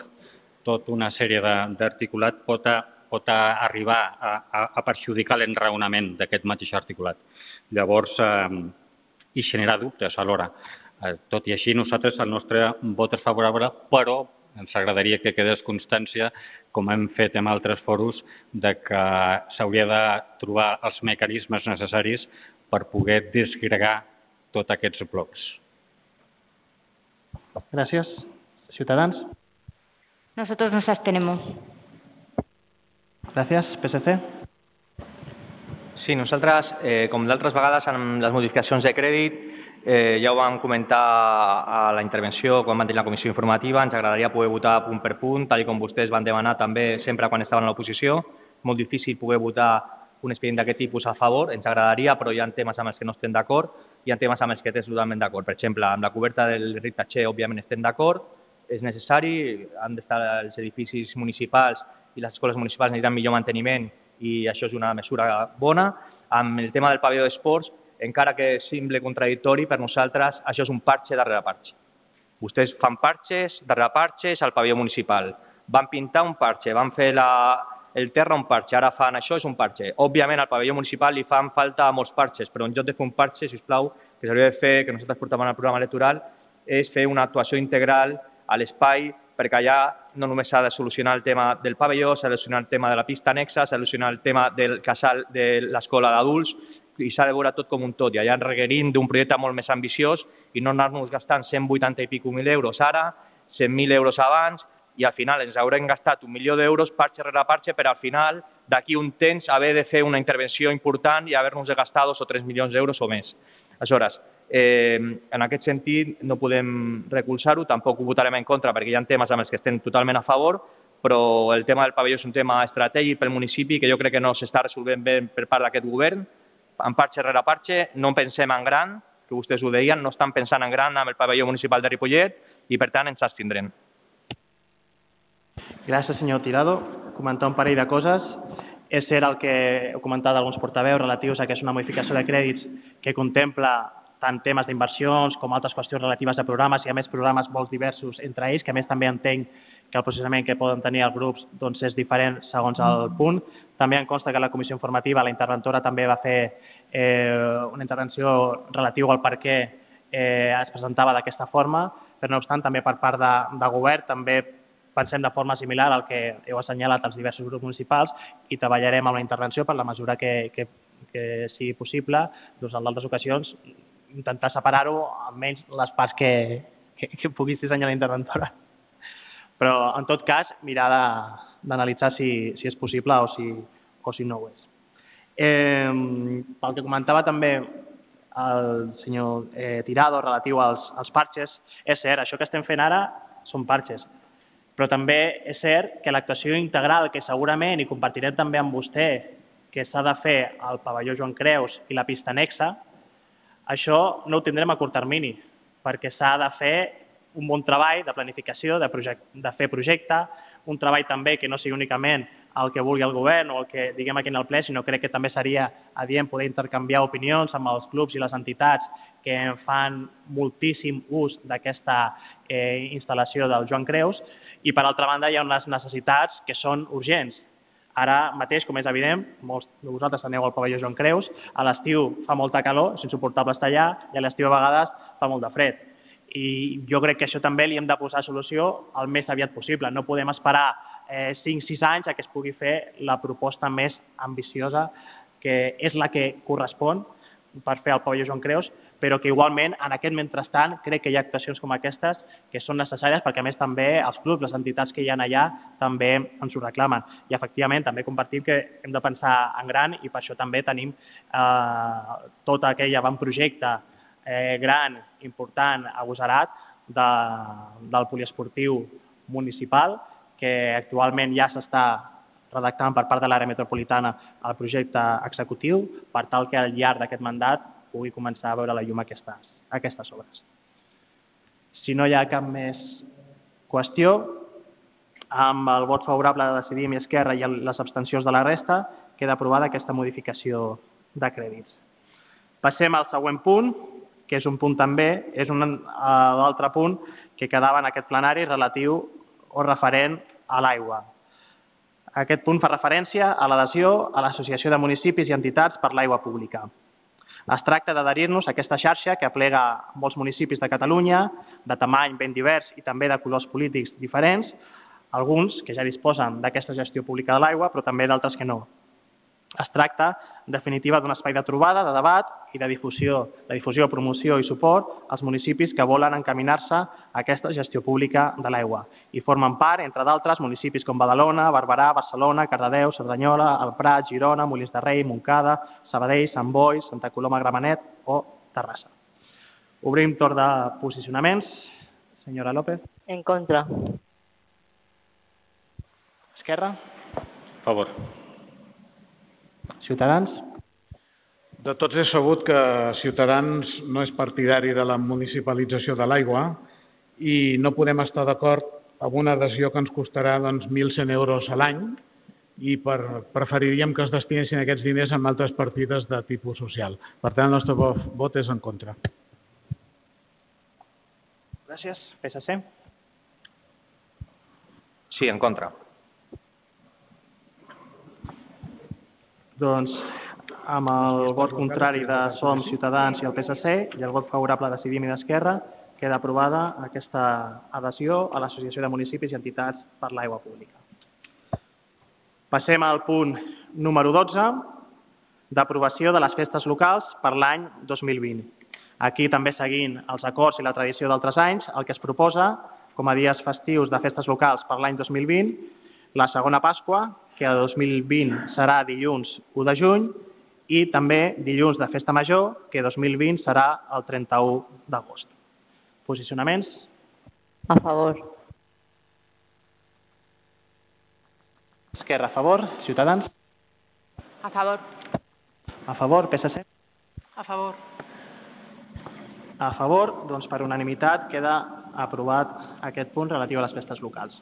tota una sèrie d'articulat pot, a, pot a arribar a, a, a perjudicar l'enraonament d'aquest mateix articulat. Llavors, eh, i generar dubtes alhora. Eh, tot i així, nosaltres el nostre vot és favorable, però ens agradaria que quedés constància, com hem fet en altres foros, de que s'hauria de trobar els mecanismes necessaris per poder desgregar tots aquests blocs. Gràcies. Ciutadans. Nosotros nos abstenemos. Gràcies. PSC. Sí, nosaltres, eh, com d'altres vegades, amb les modificacions de crèdit, eh, ja ho vam comentar a la intervenció quan vam tenir la comissió informativa, ens agradaria poder votar punt per punt, tal com vostès van demanar també sempre quan estaven a l'oposició. Molt difícil poder votar un expedient d'aquest tipus a favor, ens agradaria, però hi ha temes amb els que no estem d'acord, hi ha temes amb els que estem totalment d'acord. Per exemple, amb la coberta del ric Tatxer, òbviament, estem d'acord, és necessari, han d'estar els edificis municipals i les escoles municipals necessiten millor manteniment i això és una mesura bona. Amb el tema del pavelló d'esports, encara que sembli contradictori, per nosaltres això és un parxe darrere parxe. Vostès fan parxes darrere parxes al pavelló municipal. Van pintar un parxe, van fer la, el terra un parxe, ara fan això, és un parxe. Òbviament al pavelló municipal li fan falta molts parxes, però en lloc de fer un parxe, si us plau, que s'hauria de fer, que nosaltres portàvem al programa electoral, és fer una actuació integral a l'espai perquè allà no només s'ha de solucionar el tema del pavelló, s'ha de solucionar el tema de la pista anexa, s'ha de solucionar el tema del casal de l'escola d'adults i s'ha de veure tot com un tot. I allà requerim d'un projecte molt més ambiciós i no anar-nos gastant 180 i pico mil euros ara, 100.000 euros abans i al final ens haurem gastat un milió d'euros parxe rere parxe per al final d'aquí un temps haver de fer una intervenció important i haver-nos de gastar dos o tres milions d'euros o més. Aleshores, Eh, en aquest sentit, no podem recolzar-ho, tampoc ho votarem en contra perquè hi ha temes amb els que estem totalment a favor, però el tema del pavelló és un tema estratègic pel municipi que jo crec que no s'està resolvent bé per part d'aquest govern. En parxe rere parxe, no pensem en gran, que vostès ho deien, no estan pensant en gran amb el pavelló municipal de Ripollet i, per tant, ens abstindrem. Gràcies, senyor Tirado. Comentar un parell de coses. És cert el que heu comentat alguns portaveus relatius a que és una modificació de crèdits que contempla tant temes d'inversions com altres qüestions relatives a programes i a més programes molt diversos entre ells, que a més també entenc que el processament que poden tenir els grups doncs, és diferent segons el punt. També em consta que la comissió informativa la interventora també va fer eh, una intervenció relativa al per què eh, es presentava d'aquesta forma, però no obstant també per part de, de govern també pensem de forma similar al que heu assenyalat als diversos grups municipals i treballarem amb la intervenció per la mesura que, que, que sigui possible doncs, en d'altres ocasions intentar separar-ho almenys les parts que, que, que pugui dissenyar la interventora. Però, en tot cas, mirar d'analitzar si, si és possible o si, o si no ho és. Eh, pel que comentava també el senyor eh, Tirado relatiu als, als parxes, és cert, això que estem fent ara són parxes, però també és cert que l'actuació integral que segurament, i compartirem també amb vostè, que s'ha de fer al pavelló Joan Creus i la pista anexa, això no ho tindrem a curt termini, perquè s'ha de fer un bon treball de planificació, de, de fer projecte, un treball també que no sigui únicament el que vulgui el govern o el que diguem aquí en el ple, sinó crec que també seria adient poder intercanviar opinions amb els clubs i les entitats que fan moltíssim ús d'aquesta eh, instal·lació del Joan Creus i per altra banda hi ha unes necessitats que són urgents. Ara mateix, com és evident, molts de vosaltres aneu al pavelló Joan Creus, a l'estiu fa molta calor, és insuportable estar allà, i a l'estiu a vegades fa molt de fred. I jo crec que això també li hem de posar solució el més aviat possible. No podem esperar eh, 5-6 anys a que es pugui fer la proposta més ambiciosa, que és la que correspon per fer el pavelló Joan Creus, però que igualment en aquest mentrestant crec que hi ha actuacions com aquestes que són necessàries perquè a més també els clubs, les entitats que hi ha allà també ens ho reclamen. I efectivament també compartim que hem de pensar en gran i per això també tenim eh, tot aquell avantprojecte eh, gran, important, agosarat de, del poliesportiu municipal que actualment ja s'està redactant per part de l'àrea metropolitana el projecte executiu per tal que al llarg d'aquest mandat pugui començar a veure la llum aquestes, aquestes obres. Si no hi ha cap més qüestió, amb el vot favorable de Decidim i Esquerra i les abstencions de la resta, queda aprovada aquesta modificació de crèdits. Passem al següent punt, que és un punt també, és un altre punt que quedava en aquest plenari relatiu o referent a l'aigua. Aquest punt fa referència a l'adhesió a l'Associació de Municipis i Entitats per l'Aigua Pública. Es tracta d'adherir-nos a aquesta xarxa que aplega molts municipis de Catalunya, de tamany ben divers i també de colors polítics diferents, alguns que ja disposen d'aquesta gestió pública de l'aigua, però també d'altres que no. Es tracta, en definitiva, d'un espai de trobada, de debat i de difusió, de difusió, promoció i suport als municipis que volen encaminar-se a aquesta gestió pública de l'aigua. I formen part, entre d'altres, municipis com Badalona, Barberà, Barcelona, Cardedeu, Cerdanyola, El Prat, Girona, Molins de Rei, Montcada, Sabadell, Sant Boi, Santa Coloma Gramenet o Terrassa. Obrim torn de posicionaments. Senyora López. En contra. Esquerra. A favor. Ciutadans? De tots és sabut que Ciutadans no és partidari de la municipalització de l'aigua i no podem estar d'acord amb una adhesió que ens costarà doncs, 1.100 euros a l'any i per, preferiríem que es destinessin aquests diners en altres partides de tipus social. Per tant, el nostre vot és en contra. Gràcies. PSC? Sí, en contra. Doncs amb el vot contrari de SOM, Ciutadans i el PSC i el vot favorable de Decidim i d'Esquerra, queda aprovada aquesta adhesió a l'Associació de Municipis i Entitats per l'Aigua Pública. Passem al punt número 12, d'aprovació de les festes locals per l'any 2020. Aquí també seguint els acords i la tradició d'altres anys, el que es proposa com a dies festius de festes locals per l'any 2020, la segona Pasqua, que el 2020 serà dilluns 1 de juny, i també dilluns de Festa Major, que 2020 serà el 31 d'agost. Posicionaments? A favor. Esquerra a favor. Ciutadans? A favor. A favor. PSC? A favor. A favor, doncs per unanimitat queda aprovat aquest punt relatiu a les festes locals.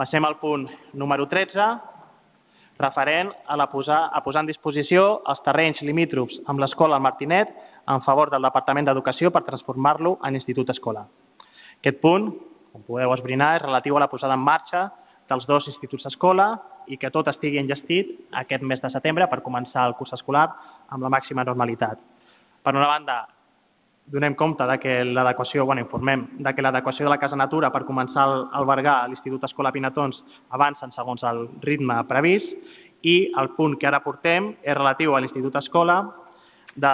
Passem al punt número 13, referent a, la posar, a posar en disposició els terrenys limítrofs amb l'escola Martinet en favor del Departament d'Educació per transformar-lo en institut escola. Aquest punt, com podeu esbrinar, és relatiu a la posada en marxa dels dos instituts escola i que tot estigui enllestit aquest mes de setembre per començar el curs escolar amb la màxima normalitat. Per una banda, donem compte de que l'adequació, bueno, informem, de que l'adequació de la Casa Natura per començar a albergar l'Institut Escola Pinatons avancen segons el ritme previst i el punt que ara portem és relatiu a l'Institut Escola de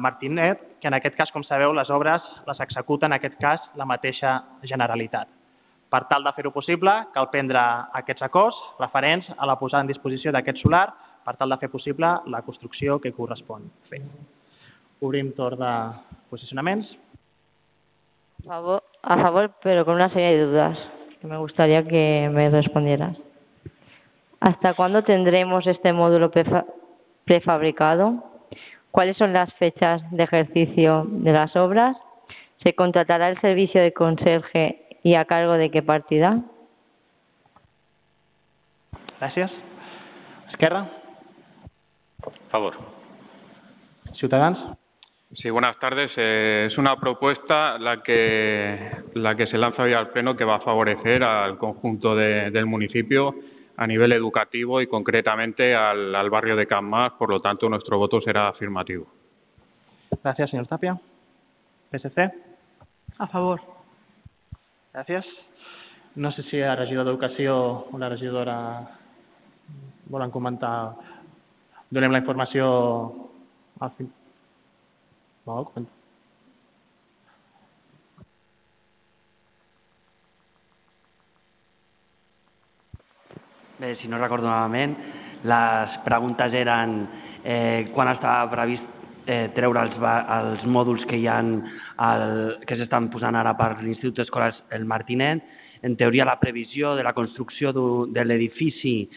Martinet, que en aquest cas, com sabeu, les obres les executa en aquest cas la mateixa Generalitat. Per tal de fer-ho possible, cal prendre aquests acords referents a la posada en disposició d'aquest solar per tal de fer possible la construcció que correspon fer. Obrim torn de posicionaments. A favor, a favor, pero con una serie de dudas. que Me gustaría que me respondieras. ¿Hasta cuándo tendremos este módulo prefa- prefabricado? ¿Cuáles son las fechas de ejercicio de las obras? ¿Se contratará el servicio de conserje y a cargo de qué partida? Gràcies. Esquerra, Favor. Ciutadans. Sí, buenas tardes. Eh, es una propuesta la que, la que se lanza hoy al Pleno que va a favorecer al conjunto de- del municipio a nivel educativo y concretamente al, al barrio de Can Mas. Por lo tanto, nuestro voto será afirmativo. Gràcies, senyor Tàpia. PSC. A favor. Gràcies. No sé si la regidor d'Educació o la regidora volen comentar. Donem la informació al fin. Coment- Bé, si no recordo malament, les preguntes eren eh, quan estava previst eh, treure els, els mòduls que hi ha al, que s'estan posant ara per l'Institut d'Escoles El Martinet. En teoria, la previsió de la construcció de l'edifici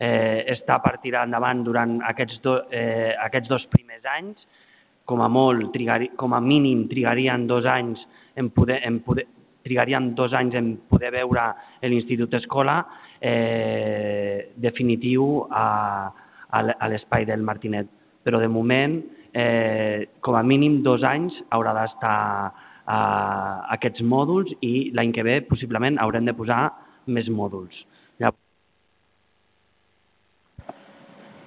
eh, està per tirar endavant durant aquests, do, eh, aquests dos primers anys. Com a molt, trigari, com a mínim, trigarien dos anys en poder, en poder, trigarien dos anys en poder veure l'Institut Escola eh, definitiu a, a l'espai del Martinet. Però de moment, eh, com a mínim dos anys haurà d'estar aquests mòduls i l'any que ve possiblement haurem de posar més mòduls. Llavors,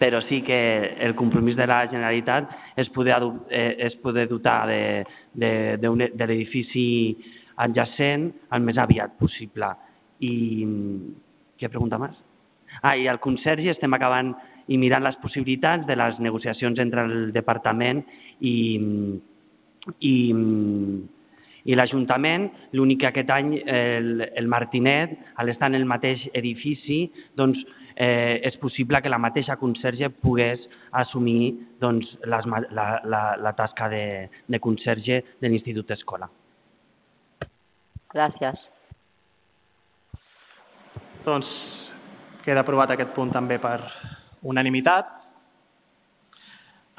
però sí que el compromís de la Generalitat és poder, eh, és poder dotar de, de, de, un- de l'edifici adjacent el més aviat possible. I què pregunta més? Ah, i al Consergi estem acabant i mirant les possibilitats de les negociacions entre el departament i, i, i l'Ajuntament. L'únic que aquest any el, el Martinet, a l'estar en el mateix edifici, doncs, eh, és possible que la mateixa conserge pogués assumir doncs, les, la, la, la tasca de, de conserge de l'Institut Escola. Gracias. Doncs queda aprovat aquest punt també per unanimitat.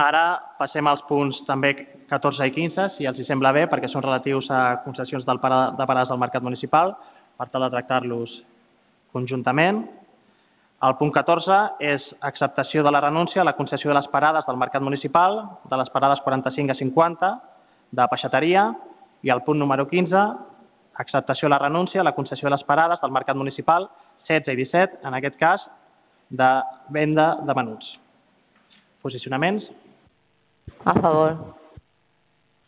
Ara passem als punts també 14 i 15, si els hi sembla bé, perquè són relatius a concessions del para, de parades del mercat municipal, per tal de tractar-los conjuntament. El punt 14 és acceptació de la renúncia a la concessió de les parades del mercat municipal, de les parades 45 a 50, de peixateria, i el punt número 15, acceptació de la renúncia a la concessió de les parades del mercat municipal 16 i 17, en aquest cas, de venda de menuts. Posicionaments? A favor.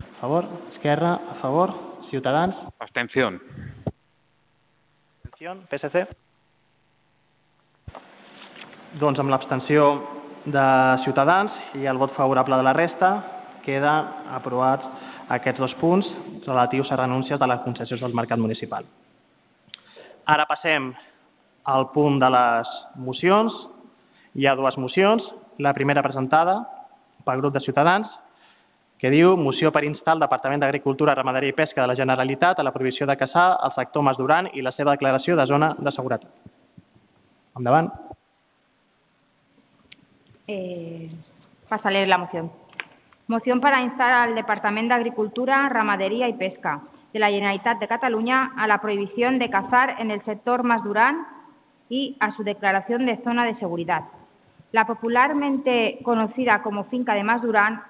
A favor. Esquerra, a favor. Ciutadans. Abstención. Abstenció. PSC. Doncs amb l'abstenció de Ciutadans i el vot favorable de la resta, queden aprovats aquests dos punts relatius a renúncies de les concessions del mercat municipal. Ara passem al punt de les mocions. Hi ha dues mocions. La primera presentada pel grup de Ciutadans, que diu moció per instar el Departament d'Agricultura, Ramaderia i Pesca de la Generalitat a la prohibició de caçar al sector Mas Duran i la seva declaració de zona de seguretat. Endavant. Eh, pasa a leer la moción. Moción para instar al Departamento de Agricultura, Ramadería y Pesca de la Generalitat de Cataluña a la prohibición de cazar en el sector Mas Durán y a su declaración de zona de seguridad. La popularmente conocida como finca de Mas Durán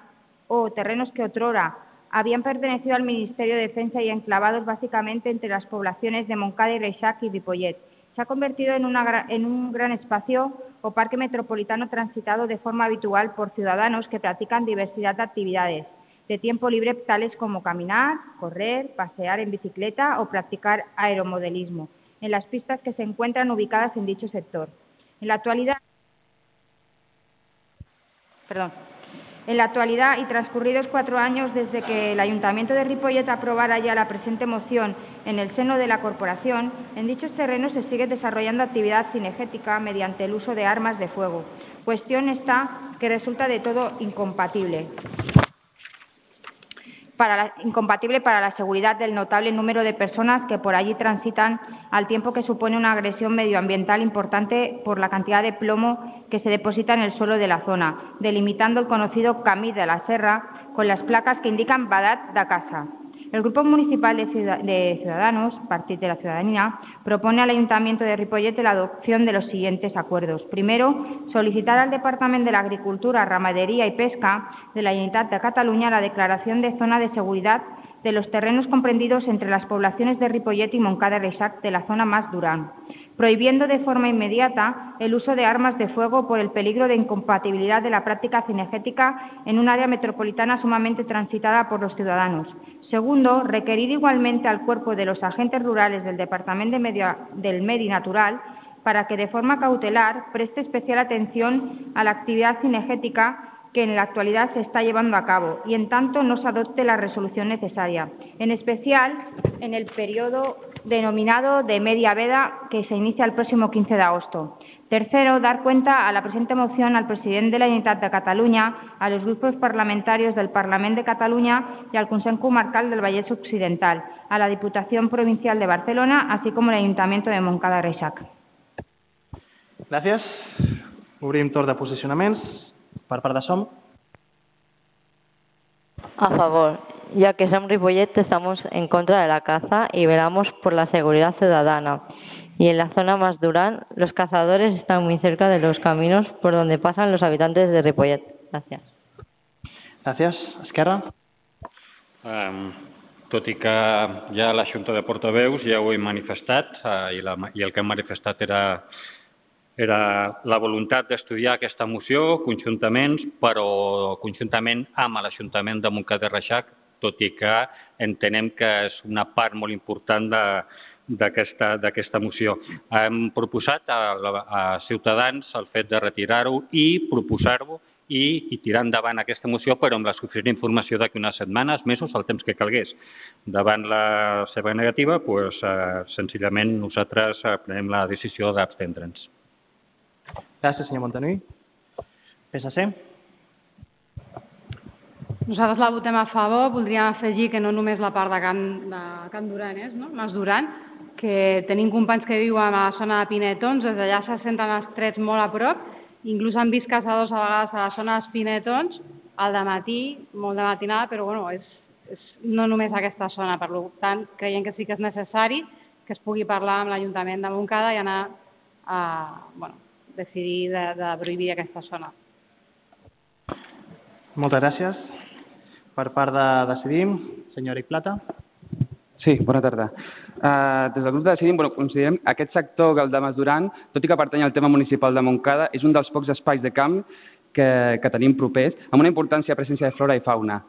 o terrenos que otrora habían pertenecido al Ministerio de Defensa y enclavados básicamente entre las poblaciones de Moncada y Reixac y Ripollet. Se ha convertido en, un gran espacio o parque metropolitano transitado de forma habitual por ciudadanos que practican diversidad de actividades de tiempo libre tales como caminar, correr, pasear en bicicleta o practicar aeromodelismo en las pistas que se encuentran ubicadas en dicho sector. En la actualidad, perdón, En la actualidad y transcurridos cuatro años desde que el Ayuntamiento de Ripollet aprobara ya la presente moción en el seno de la corporación, en dichos terrenos se sigue desarrollando actividad cinegética mediante el uso de armas de fuego, cuestión esta que resulta de todo incompatible para la, incompatible para la seguridad del notable número de personas que por allí transitan, al tiempo que supone una agresión medioambiental importante por la cantidad de plomo que se deposita en el suelo de la zona, delimitando el conocido Camí de la Serra con las placas que indican Badat da Casa. El Grupo Municipal de Ciudadanos, Partido de la Ciudadanía, propone al Ayuntamiento de Ripollet la adopción de los siguientes acuerdos. Primero, solicitar al Departamento de la Agricultura, Ramadería y Pesca de la Generalitat de Cataluña la declaración de zona de seguridad de los terrenos comprendidos entre las poblaciones de Ripollet y Moncada Reixac de la zona más Durán prohibiendo de forma inmediata el uso de armas de fuego por el peligro de incompatibilidad de la práctica cinegética en un área metropolitana sumamente transitada por los ciudadanos. Segundo, requerir igualmente al cuerpo de los agentes rurales del Departamento de Medio, del Medi Natural para que de forma cautelar preste especial atención a la actividad cinegética que en la actualidad se está llevando a cabo y, en tanto, no se adopte la resolución necesaria, en especial en el periodo denominado de media veda que se inicia el próximo 15 de agosto. Tercero, dar cuenta a la presente moción al presidente de la Generalitat de Cataluña, a los grupos parlamentarios del Parlament de Cataluña y al Consell Comarcal del Vallès Occidental, a la Diputación Provincial de Barcelona, así como al Ayuntamiento de Montcada Reixac. Gràcies. Obrim torn de posicionaments. Per part de SOM. A favor, ya que Sam Ripollet estamos en contra de la caza y velamos por la seguridad ciudadana. Y en la zona más Durán, los cazadores están muy cerca de los caminos por donde pasan los habitantes de Ripollet. Gràcies. Gràcies. Esquerra. Um, tot i que ja la Junta de Portaveus ja ho he manifestat uh, i, la, i el que hem manifestat era era la voluntat d'estudiar aquesta moció conjuntament, però conjuntament amb l'Ajuntament de Montcada de Reixac, tot i que entenem que és una part molt important d'aquesta moció. Hem proposat a, a Ciutadans el fet de retirar-ho i proposar-ho i, i tirar endavant aquesta moció, però amb la suficient informació d'aquí unes setmanes, mesos, el temps que calgués. Davant la seva negativa, doncs, eh, senzillament nosaltres prenem la decisió d'abstendre'ns. Gràcies, senyor Montanui. PSC. Nosaltres la votem a favor. Voldríem afegir que no només la part de Can, de Can Duran és, no? Mas Duran, que tenim companys que viuen a la zona de Pinetons, des d'allà se senten els trets molt a prop, inclús han vist caçadors a vegades a la zona dels Pinetons, al matí, molt de matinada, però bueno, és, és no només aquesta zona, per tant, creiem que sí que és necessari que es pugui parlar amb l'Ajuntament de Montcada i anar a bueno, decidir de, de prohibir aquesta zona. Moltes gràcies. Per part de Decidim, senyor Eric Plata. Sí, bona tarda. Uh, des del grup de Decidim, bueno, considerem aquest sector, el de Masduran, tot i que pertany al tema municipal de Montcada, és un dels pocs espais de camp que, que tenim propers, amb una importància presència de flora i fauna.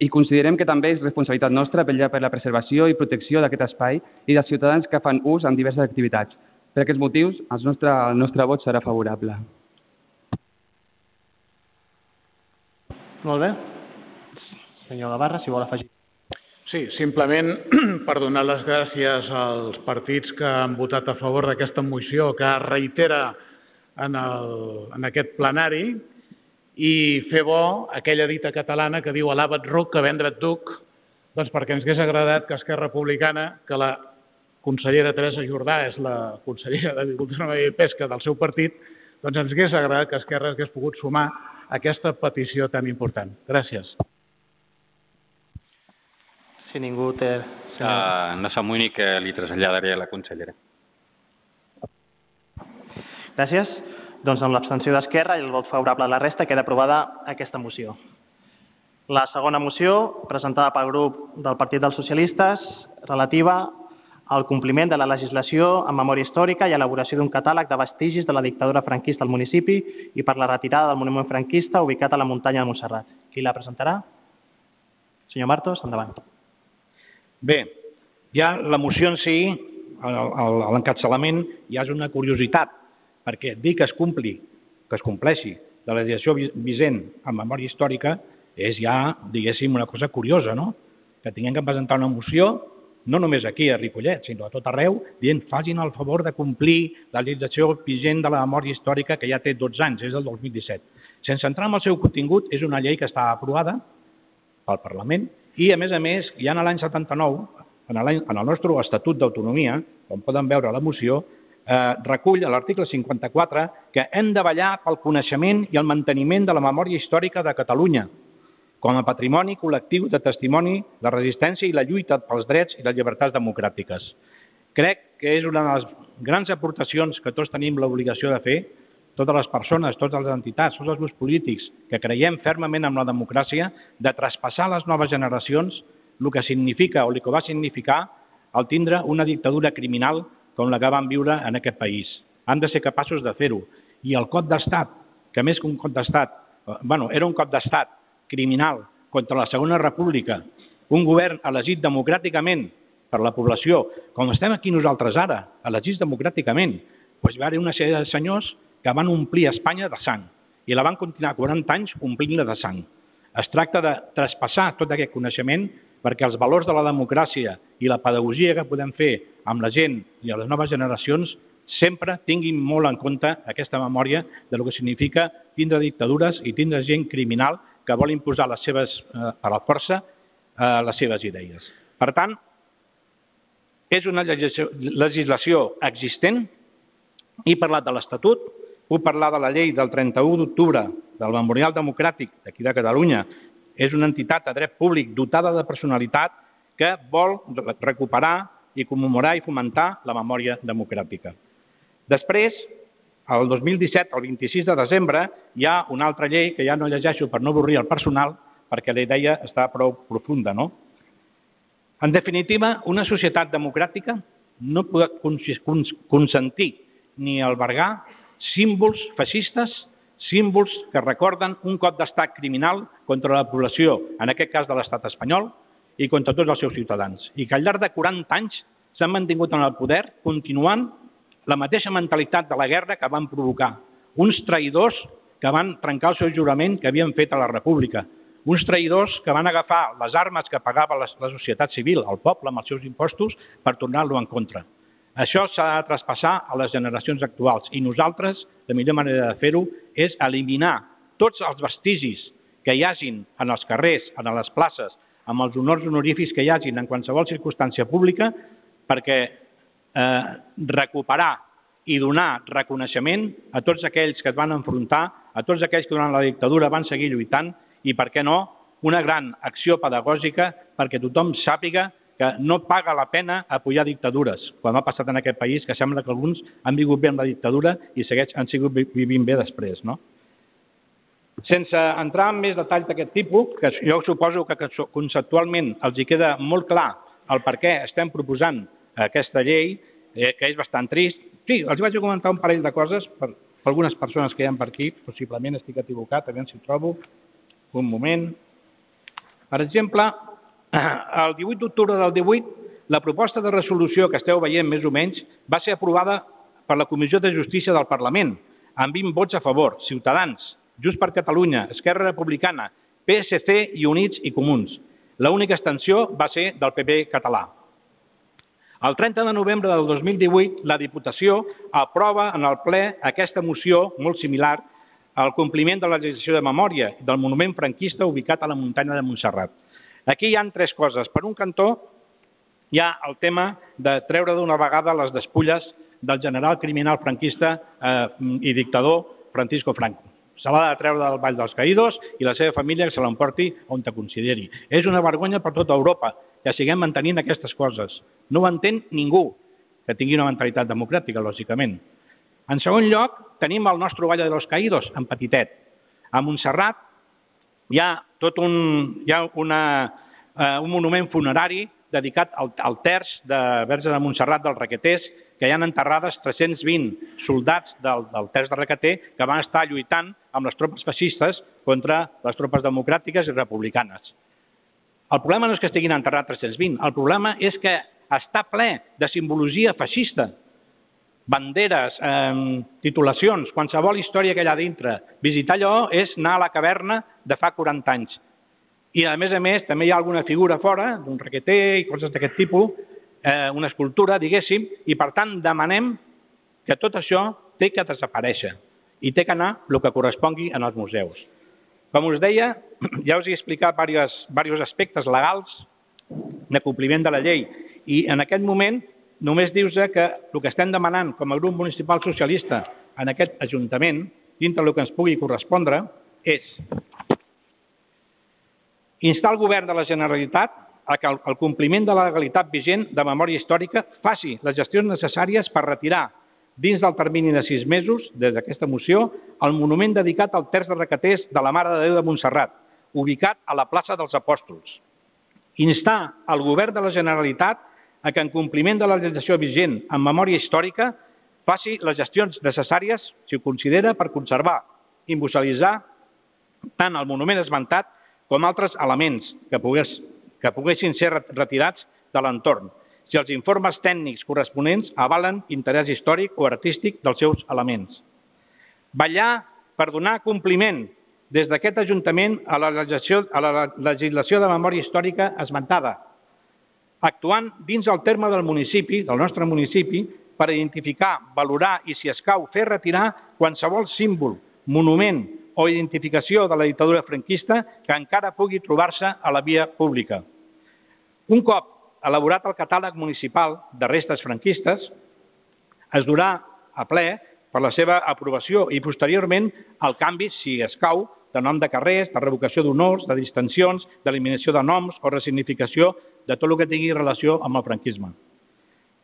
I considerem que també és responsabilitat nostra vetllar per la preservació i protecció d'aquest espai i dels ciutadans que fan ús en diverses activitats. Per aquests motius, el nostre, el nostre vot serà favorable. Molt bé. Senyor Gavarra, si vol afegir. Sí, simplement per donar les gràcies als partits que han votat a favor d'aquesta moció que es reitera en, el, en aquest plenari i fer bo aquella dita catalana que diu alaba't ruc que vendre't duc, doncs perquè ens hagués agradat que Esquerra Republicana, que la consellera Teresa Jordà és la consellera d'Agricultura i Pesca del seu partit, doncs ens hagués agradat que Esquerra hagués pogut sumar aquesta petició tan important. Gràcies. Si ningú té... Uh, no s'amoïni que li traslladaré a la consellera. Gràcies. Doncs amb l'abstenció d'Esquerra i el vot favorable a la resta queda aprovada aquesta moció. La segona moció, presentada pel grup del Partit dels Socialistes, relativa al compliment de la legislació en memòria històrica i elaboració d'un catàleg de vestigis de la dictadura franquista al municipi i per la retirada del monument franquista ubicat a la muntanya de Montserrat. Qui la presentarà? Senyor Martos, endavant. Bé, ja la moció en si, l'encapçalament, ja és una curiositat, perquè dir que es compli, que es compleixi de la legislació vigent en memòria històrica és ja, diguéssim, una cosa curiosa, no? Que tinguem que presentar una moció, no només aquí a Ripollet, sinó a tot arreu, dient facin el favor de complir la legislació vigent de la memòria històrica que ja té 12 anys, és del 2017. Sense entrar en el seu contingut, és una llei que està aprovada pel Parlament i, a més a més, ja en l'any 79, en, en el nostre Estatut d'Autonomia, com poden veure a la moció, eh, recull a l'article 54 que hem de ballar pel coneixement i el manteniment de la memòria històrica de Catalunya com a patrimoni col·lectiu de testimoni de resistència i la lluita pels drets i les llibertats democràtiques. Crec que és una de les grans aportacions que tots tenim l'obligació de fer, totes les persones, totes les entitats, tots els grups polítics que creiem fermament en la democràcia, de traspassar a les noves generacions el que significa o el que va significar el tindre una dictadura criminal com la que vam viure en aquest país. Han de ser capaços de fer-ho. I el cop d'estat, que més que un cop d'estat, eh, bueno, era un cop d'estat criminal contra la Segona República, un govern elegit democràticament per la població, com estem aquí nosaltres ara, elegits democràticament, doncs hi va haver una sèrie de senyors que van omplir Espanya de sang i la van continuar 40 anys omplint-la de sang. Es tracta de traspassar tot aquest coneixement perquè els valors de la democràcia i la pedagogia que podem fer amb la gent i a les noves generacions sempre tinguin molt en compte aquesta memòria de lo que significa tindre dictadures i tindre gent criminal que vol imposar les seves, eh, per la força eh, les seves idees. Per tant, és una legislació existent. He parlat de l'Estatut, puc parlar de la llei del 31 d'octubre del Memorial Democràtic d'aquí de Catalunya, és una entitat de dret públic dotada de personalitat que vol recuperar i commemorar i fomentar la memòria democràtica. Després, el 2017, el 26 de desembre, hi ha una altra llei que ja no llegeixo per no avorrir el personal, perquè la idea està prou profunda. No? En definitiva, una societat democràtica no pot consentir ni albergar símbols feixistes símbols que recorden un cop d'estat criminal contra la població, en aquest cas de l'estat espanyol, i contra tots els seus ciutadans. I que al llarg de 40 anys s'han mantingut en el poder continuant la mateixa mentalitat de la guerra que van provocar. Uns traïdors que van trencar el seu jurament que havien fet a la república. Uns traïdors que van agafar les armes que pagava la, societat civil, el poble, amb els seus impostos, per tornar-lo en contra. Això s'ha de traspassar a les generacions actuals i nosaltres, la millor manera de fer-ho és eliminar tots els vestigis que hi hagin en els carrers, en les places, amb els honors honorífics que hi hagin en qualsevol circumstància pública perquè eh, recuperar i donar reconeixement a tots aquells que es van enfrontar, a tots aquells que durant la dictadura van seguir lluitant i, per què no, una gran acció pedagògica perquè tothom sàpiga que no paga la pena apoyar dictadures, com ha passat en aquest país, que sembla que alguns han vingut bé amb la dictadura i segueix, han sigut vivint bé després. No? Sense entrar en més detalls d'aquest tipus, que jo suposo que conceptualment els hi queda molt clar el per què estem proposant aquesta llei, eh, que és bastant trist. Sí, els vaig comentar un parell de coses per, per algunes persones que hi ha per aquí, possiblement estic equivocat, a veure si trobo. Un moment. Per exemple, el 18 d'octubre del 18, la proposta de resolució que esteu veient més o menys va ser aprovada per la Comissió de Justícia del Parlament, amb 20 vots a favor, Ciutadans, Just per Catalunya, Esquerra Republicana, PSC i Units i Comuns. L'única extensió va ser del PP català. El 30 de novembre del 2018, la Diputació aprova en el ple aquesta moció molt similar al compliment de la legislació de memòria del monument franquista ubicat a la muntanya de Montserrat. Aquí hi han tres coses. Per un cantó, hi ha el tema de treure d'una vegada les despulles del general criminal franquista eh, i dictador Francisco Franco. Se l'ha de treure del Vall dels Caïdos i la seva família que se l'emporti on te consideri. És una vergonya per tota Europa que siguem mantenint aquestes coses. No ho entén ningú que tingui una mentalitat democràtica, lògicament. En segon lloc, tenim el nostre Vall dels Caïdos, en petitet. A Montserrat hi ha tot un, hi ha una, eh, un monument funerari dedicat al, al terç de Verge de Montserrat del Requeters, que hi han enterrades 320 soldats del, del terç de Requeter que van estar lluitant amb les tropes feixistes contra les tropes democràtiques i republicanes. El problema no és que estiguin enterrats 320, el problema és que està ple de simbologia feixista, banderes, eh, titulacions, qualsevol història que hi ha dintre. Visitar allò és anar a la caverna de fa 40 anys. I, a més a més, també hi ha alguna figura fora, d'un requeter i coses d'aquest tipus, eh, una escultura, diguéssim, i per tant demanem que tot això té que desaparèixer i té que anar el que correspongui en els museus. Com us deia, ja us he explicat diversos, diversos aspectes legals de compliment de la llei i en aquest moment només dius que el que estem demanant com a grup municipal socialista en aquest Ajuntament, dintre del que ens pugui correspondre, és instar el govern de la Generalitat a que el compliment de la legalitat vigent de memòria històrica faci les gestions necessàries per retirar, dins del termini de sis mesos, des d'aquesta moció, el monument dedicat al terç de requeters de la Mare de Déu de Montserrat, ubicat a la plaça dels Apòstols. Instar el govern de la Generalitat a que, en compliment de la legislació vigent en memòria històrica, faci les gestions necessàries, si ho considera, per conservar i musealitzar tant el monument esmentat com altres elements que, pogués, que poguessin ser retirats de l'entorn, si els informes tècnics corresponents avalen interès històric o artístic dels seus elements. Ballar per donar compliment des d'aquest Ajuntament a la, legislació, a la legislació de memòria històrica esmentada, actuant dins el terme del municipi, del nostre municipi, per identificar, valorar i, si escau, fer retirar qualsevol símbol, monument o identificació de la dictadura franquista que encara pugui trobar-se a la via pública. Un cop elaborat el catàleg municipal de restes franquistes, es durà a ple per la seva aprovació i posteriorment el canvi, si escau, de nom de carrers, de revocació d'honors, de distensions, d'eliminació de noms o resignificació de tot el que tingui relació amb el franquisme.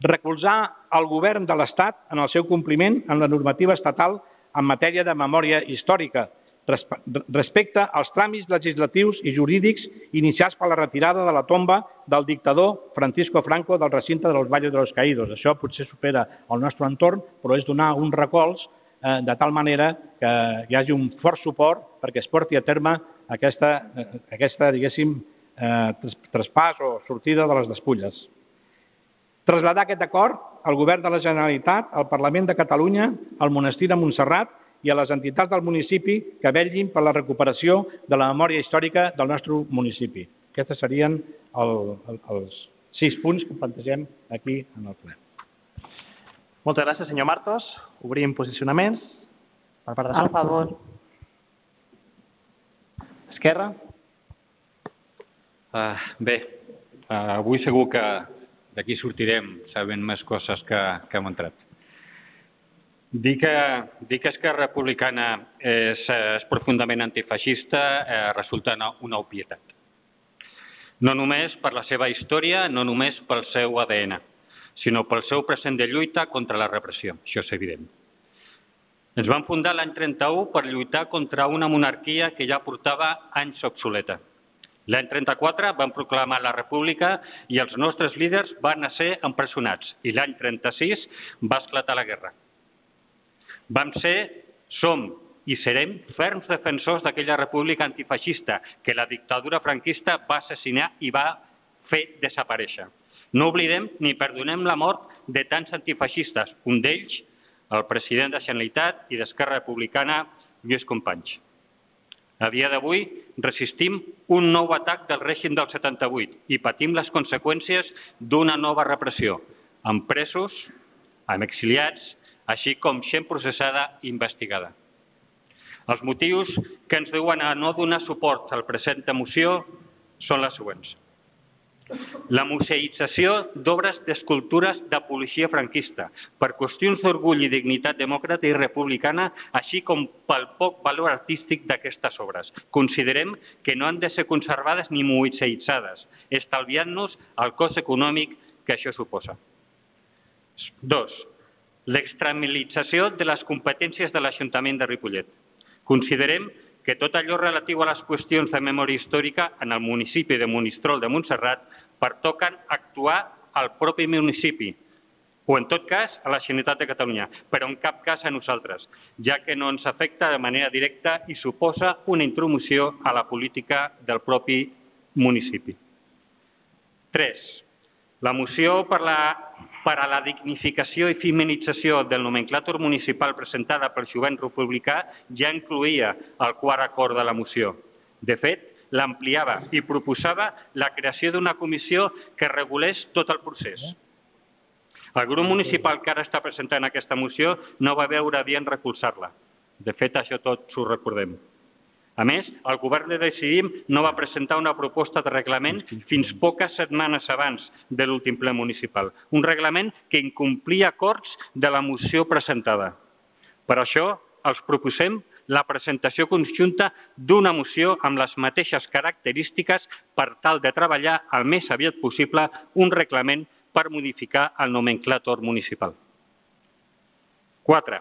Recolzar el govern de l'Estat en el seu compliment en la normativa estatal en matèria de memòria històrica, respecte als tràmits legislatius i jurídics iniciats per la retirada de la tomba del dictador Francisco Franco del recinte dels Valles de los Caídos. Això potser supera el nostre entorn, però és donar un recolz eh, de tal manera que hi hagi un fort suport perquè es porti a terme aquesta, eh, aquesta diguéssim, eh, traspàs o sortida de les despulles. Traslladar aquest acord al Govern de la Generalitat, al Parlament de Catalunya, al Monestir de Montserrat i a les entitats del municipi que vetllin per la recuperació de la memòria històrica del nostre municipi. Aquests serien el, el, els sis punts que plantegem aquí en el ple. Moltes gràcies, senyor Martos. Obrim posicionaments. Per part de A favor. Esquerra. Uh, bé, uh, avui segur que d'aquí sortirem sabent més coses que, que hem entrat. Dir que, dir que Esquerra Republicana és, és profundament antifeixista eh, resulta una, una obvietat. No només per la seva història, no només pel seu ADN, sinó pel seu present de lluita contra la repressió. Això és evident. Ens van fundar l'any 31 per lluitar contra una monarquia que ja portava anys obsoleta. L'any 34 van proclamar la república i els nostres líders van ser empresonats i l'any 36 va esclatar la guerra. Vam ser, som i serem ferms defensors d'aquella república antifeixista que la dictadura franquista va assassinar i va fer desaparèixer. No oblidem ni perdonem la mort de tants antifeixistes, un d'ells, el president de Generalitat i d'Esquerra Republicana, Lluís Companys. A dia d'avui resistim un nou atac del règim del 78 i patim les conseqüències d'una nova repressió, amb presos, amb exiliats així com gent processada i investigada. Els motius que ens diuen a no donar suport al present moció són les següents. La museïtzació d'obres d'escultures de policia franquista per qüestions d'orgull i dignitat demòcrata i republicana, així com pel poc valor artístic d'aquestes obres. Considerem que no han de ser conservades ni museïtzades, estalviant-nos el cost econòmic que això suposa. Dos, l'extramilització de les competències de l'Ajuntament de Ripollet. Considerem que tot allò relatiu a les qüestions de memòria històrica en el municipi de Monistrol de Montserrat pertoquen actuar al propi municipi o, en tot cas, a la Generalitat de Catalunya, però en cap cas a nosaltres, ja que no ens afecta de manera directa i suposa una intromoció a la política del propi municipi. 3. La moció per la per a la dignificació i feminització del nomenclàtor municipal presentada pel jovent republicà ja incluïa el quart acord de la moció. De fet, l'ampliava i proposava la creació d'una comissió que regulés tot el procés. El grup municipal que ara està presentant aquesta moció no va veure adient recolzar-la. De fet, això tots ho recordem. A més, el govern de Decidim no va presentar una proposta de reglament fins poques setmanes abans de l'últim ple municipal, un reglament que incomplia acords de la moció presentada. Per això, els proposem la presentació conjunta d'una moció amb les mateixes característiques per tal de treballar el més aviat possible un reglament per modificar el nomenclàtor municipal. 4.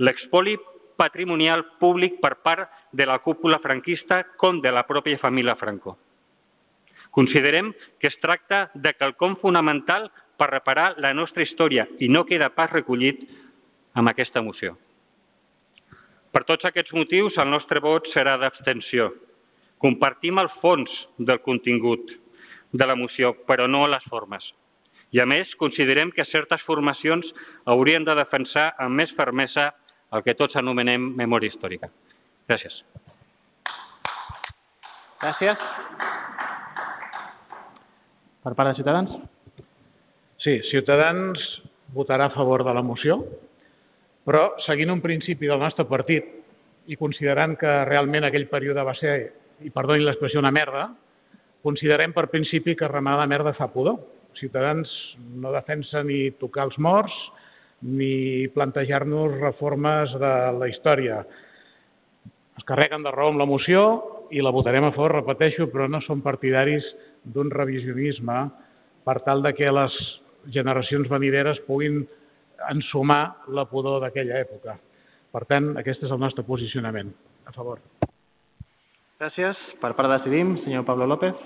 L'expoli patrimonial públic per part de la cúpula franquista com de la pròpia família Franco. Considerem que es tracta de quelcom fonamental per reparar la nostra història i no queda pas recollit amb aquesta moció. Per tots aquests motius, el nostre vot serà d'abstenció. Compartim el fons del contingut de la moció, però no les formes. I, a més, considerem que certes formacions haurien de defensar amb més fermesa el que tots anomenem memòria històrica. Gràcies. Gràcies. Per part de Ciutadans? Sí, Ciutadans votarà a favor de la moció, però seguint un principi del nostre partit i considerant que realment aquell període va ser, i perdoni l'expressió, una merda, considerem per principi que remenar la merda fa pudor. Ciutadans no defensa ni tocar els morts, ni plantejar-nos reformes de la història. Es carreguen de raó amb la moció i la votarem a favor, repeteixo, però no som partidaris d'un revisionisme per tal de que les generacions venideres puguin ensumar la pudor d'aquella època. Per tant, aquest és el nostre posicionament. A favor. Gràcies. Per part de Decidim, senyor Pablo López.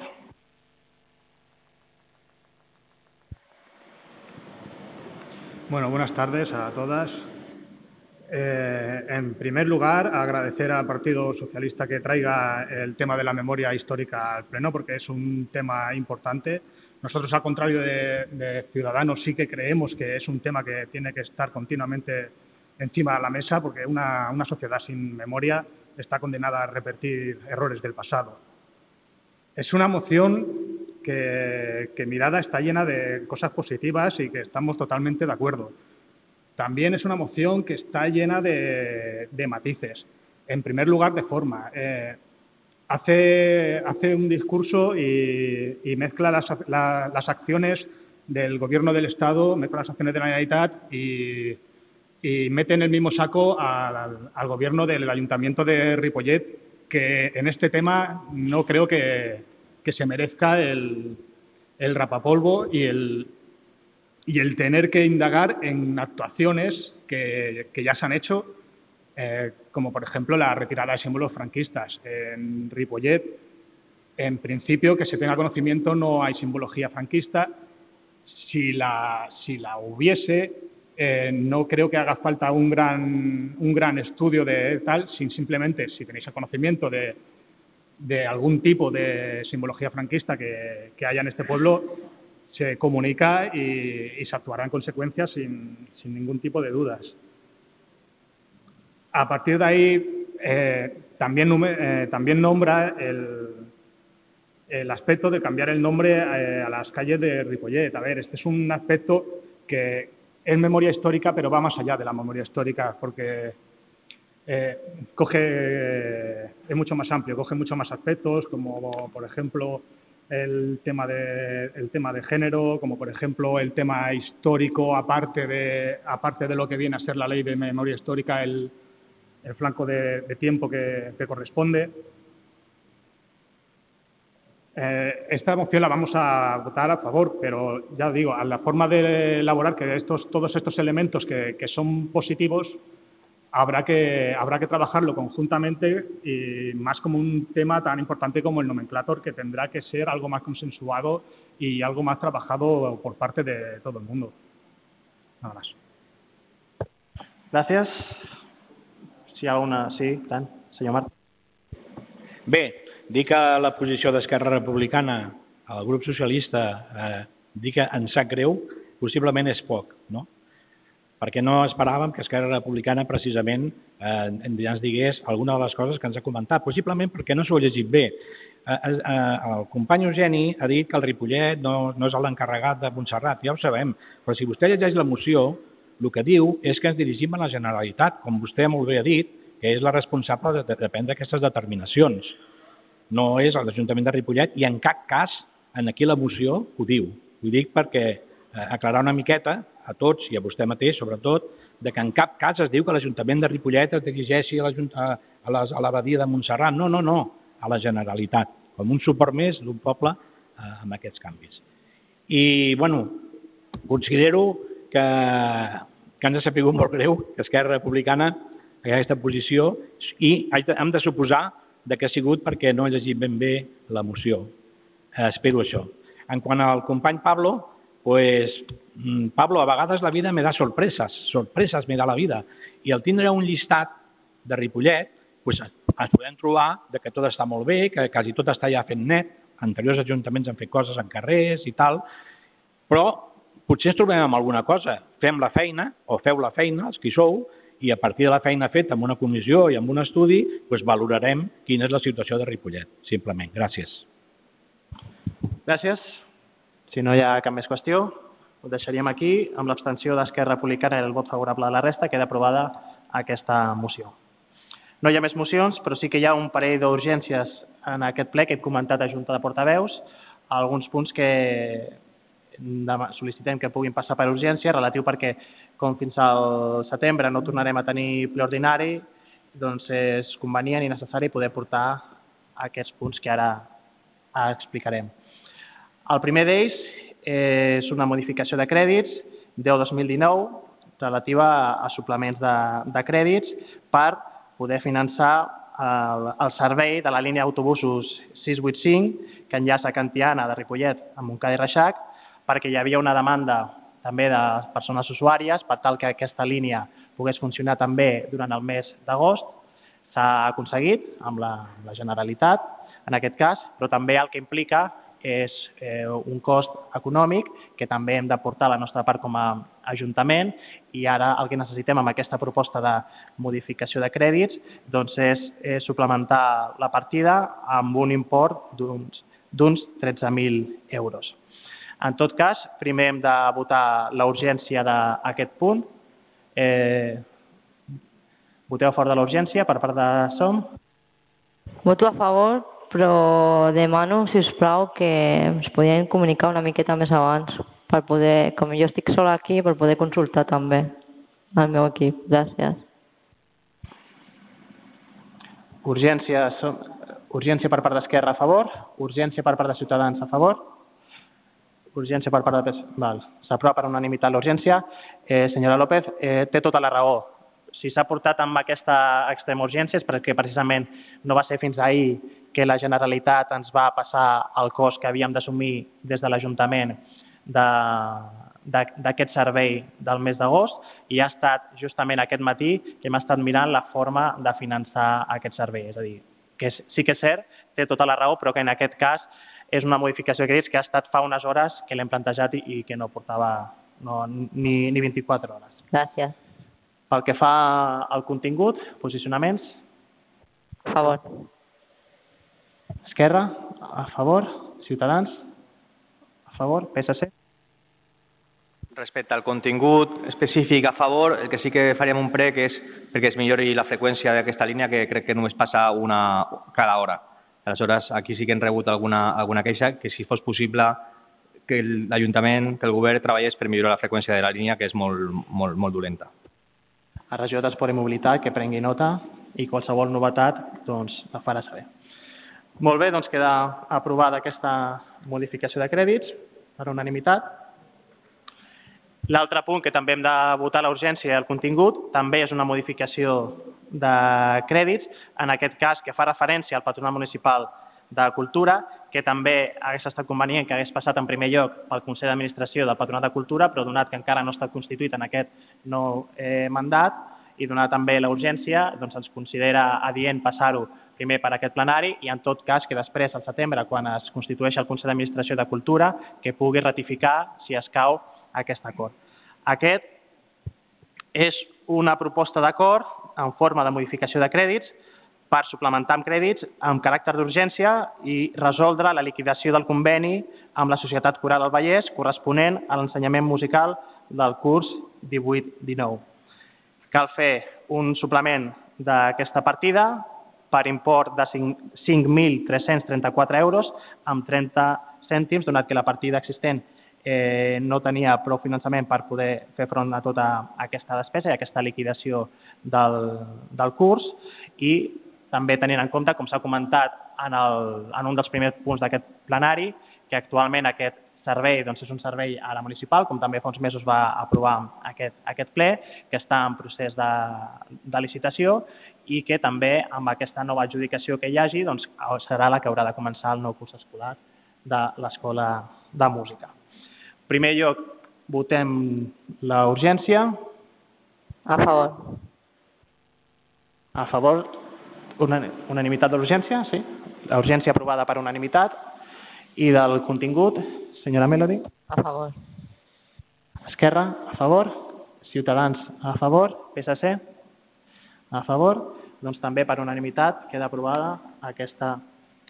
Bueno, buenas tardes a todas. Eh, en primer lugar, agradecer al Partido Socialista que traiga el tema de la memoria histórica al Pleno, porque es un tema importante. Nosotros, al contrario de, Ciudadanos, sí que creemos que es un tema que tiene que estar continuamente encima de la mesa, porque una, una sociedad sin memoria está condenada a repetir errores del pasado. Es una moción que, que Mirada está llena de cosas positivas y que estamos totalmente de acuerdo. También es una moción que está llena de, matices. En primer lugar, de forma. Eh, hace, hace un discurso y, y mezcla las, la, las acciones del Gobierno del Estado, mezcla las acciones de la Generalitat y, y mete en el mismo saco al, al Gobierno del Ayuntamiento de Ripollet, que en este tema no creo que, que se merezca el, el rapapolvo y el, y el tener que indagar en actuaciones que, ya se han hecho, eh, como por ejemplo la retirada de símbolos franquistas. En Ripollet, en principio, que se tenga conocimiento, no hay simbología franquista. Si la, si la hubiese, eh, no creo que haga falta un gran, un gran estudio de tal, sin simplemente, si tenéis el conocimiento de, de algún tipo de simbología franquista que, que haya en este pueblo, se comunica y, se actuará en consecuencia sin, sin, ningún tipo de dudas. A partir de ahí, eh, también, eh, también, nombra el, el, aspecto de cambiar el nombre eh, a las calles de Ripollet. A ver, este es un aspecto que es memoria histórica, pero va más allá de la memoria histórica, porque coge, es mucho más amplio, coge muchos más aspectos, como por ejemplo el tema, de, el tema de género, como por ejemplo el tema histórico, aparte de, aparte de lo que viene a ser la ley de memoria histórica, el, el flanco de, tiempo que, que corresponde. Eh, esta moción la vamos a votar a favor, pero ya digo, a la forma de elaborar que estos, todos estos elementos que, que son positivos, habrá que, habrá que trabajarlo conjuntamente y más como un tema tan importante como el nomenclator, que tendrá que ser algo más consensuado y algo más trabajado por parte de todo el mundo. Nada más. Gràcies. Si hi ha alguna... Sí, tant. Senyor Marc. Bé, dir que la posició d'Esquerra Republicana, el grup socialista, eh, dir que ens sap greu possiblement és poc, no? Perquè no esperàvem que Esquerra Republicana precisament eh, ens digués alguna de les coses que ens ha comentat, possiblement perquè no s'ho ha llegit bé. Eh, eh, eh, el company Eugeni ha dit que el Ripollet no, no és l'encarregat de Montserrat, ja ho sabem, però si vostè llegeix la moció, el que diu és que ens dirigim a la Generalitat, com vostè molt bé ha dit, que és la responsable de, de, prendre aquestes determinacions. No és l'Ajuntament de Ripollet i en cap cas en aquí la moció ho diu. Ho dic perquè eh, aclarar una miqueta a tots i a vostè mateix, sobretot, de que en cap cas es diu que l'Ajuntament de Ripollet dirigeixi a l'abadia de Montserrat. No, no, no, a la Generalitat, com un suport més d'un poble eh, amb aquests canvis. I, bueno, considero que, que ens ha sapigut molt greu que Esquerra Republicana aquesta posició i hem de suposar de que ha sigut perquè no he llegit ben bé la moció. Eh, espero això. En quant al company Pablo, pues, mm, Pablo, a vegades la vida me da sorpreses, sorpreses me da la vida. I al tindre un llistat de Ripollet, pues, ens podem trobar de que tot està molt bé, que quasi tot està ja fent net, anteriors ajuntaments han fet coses en carrers i tal, però potser ens trobem amb alguna cosa. Fem la feina, o feu la feina, els que hi sou, i a partir de la feina feta amb una comissió i amb un estudi, doncs valorarem quina és la situació de Ripollet, simplement. Gràcies. Gràcies. Si no hi ha cap més qüestió, ho deixaríem aquí amb l'abstenció d'Esquerra Republicana i el vot favorable de la resta, queda aprovada aquesta moció. No hi ha més mocions, però sí que hi ha un parell d'urgències en aquest ple que he comentat a Junta de Portaveus, alguns punts que sol·licitem que puguin passar per urgència, relatiu perquè, com fins al setembre no tornarem a tenir ple ordinari, doncs és convenient i necessari poder portar aquests punts que ara explicarem. El primer d'ells és una modificació de crèdits 10-2019 relativa a suplements de, de crèdits per poder finançar el, el servei de la línia d'autobusos 685 que enllaça Cantiana de Ripollet amb Montcada i Reixac perquè hi havia una demanda també de persones usuàries per tal que aquesta línia pogués funcionar també durant el mes d'agost. S'ha aconseguit amb la, amb la Generalitat, en aquest cas, però també el que implica és eh, un cost econòmic que també hem d'aportar la nostra part com a Ajuntament i ara el que necessitem amb aquesta proposta de modificació de crèdits doncs és, és suplementar la partida amb un import d'uns 13.000 euros. En tot cas, primer hem de votar la urgència d'aquest punt. Eh, voteu a favor de la urgència per part de SOM? Voto a favor però demano, si us plau, que ens podien comunicar una miqueta més abans per poder, com jo estic sola aquí, per poder consultar també el meu equip. Gràcies. Urgència, urgència per part d'Esquerra a favor, urgència per part de Ciutadans a favor, urgència per part de... Val. S'aprova per unanimitat l'urgència. Eh, senyora López, eh, té tota la raó. Si s'ha portat amb aquesta extrema urgència és perquè precisament no va ser fins ahir que la Generalitat ens va passar el cost que havíem d'assumir des de l'Ajuntament d'aquest servei del mes d'agost i ha estat justament aquest matí que hem estat mirant la forma de finançar aquest servei. És a dir, que sí que és cert, té tota la raó, però que en aquest cas és una modificació de crèdits que ha estat fa unes hores que l'hem plantejat i, i que no portava no, ni, ni 24 hores. Gràcies. Pel que fa al contingut, posicionaments? A favor. Esquerra, a favor. Ciutadans, a favor. PSC. Respecte al contingut específic a favor, el que sí que faríem un prec és perquè es millori la freqüència d'aquesta línia, que crec que només passa una cada hora. Aleshores, aquí sí que hem rebut alguna, alguna queixa, que si fos possible que l'Ajuntament, que el govern treballés per millorar la freqüència de la línia, que és molt, molt, molt dolenta. A Regió d'Esport i Mobilitat, que prengui nota i qualsevol novetat doncs, la farà saber. Molt bé, doncs queda aprovada aquesta modificació de crèdits per unanimitat. L'altre punt que també hem de votar la urgència i el contingut també és una modificació de crèdits, en aquest cas que fa referència al Patronat Municipal de Cultura, que també hagués estat convenient que hagués passat en primer lloc pel Consell d'Administració del Patronat de Cultura, però donat que encara no està constituït en aquest nou eh, mandat i donat també la urgència, doncs ens considera adient passar-ho primer per aquest plenari i en tot cas que després, al setembre, quan es constitueix el Consell d'Administració de Cultura, que pugui ratificar, si escau, aquest acord. Aquest és una proposta d'acord en forma de modificació de crèdits per suplementar amb crèdits amb caràcter d'urgència i resoldre la liquidació del conveni amb la Societat Coral del Vallès corresponent a l'ensenyament musical del curs 18-19. Cal fer un suplement d'aquesta partida per import de 5.334 euros amb 30 cèntims, donat que la partida existent eh, no tenia prou finançament per poder fer front a tota aquesta despesa i aquesta liquidació del, del curs. I també tenint en compte, com s'ha comentat en, el, en un dels primers punts d'aquest plenari, que actualment aquest servei doncs, és un servei a la municipal, com també fa uns mesos va aprovar aquest, aquest ple, que està en procés de, de licitació i que també amb aquesta nova adjudicació que hi hagi doncs, serà la que haurà de començar el nou curs escolar de l'Escola de Música. En primer lloc, votem la urgència. A favor. A favor una, unanimitat de l'urgència, sí. La urgència aprovada per unanimitat. I del contingut, senyora Melody? A favor. Esquerra, a favor. Ciutadans, a favor. PSC, a favor. Doncs també per unanimitat queda aprovada aquesta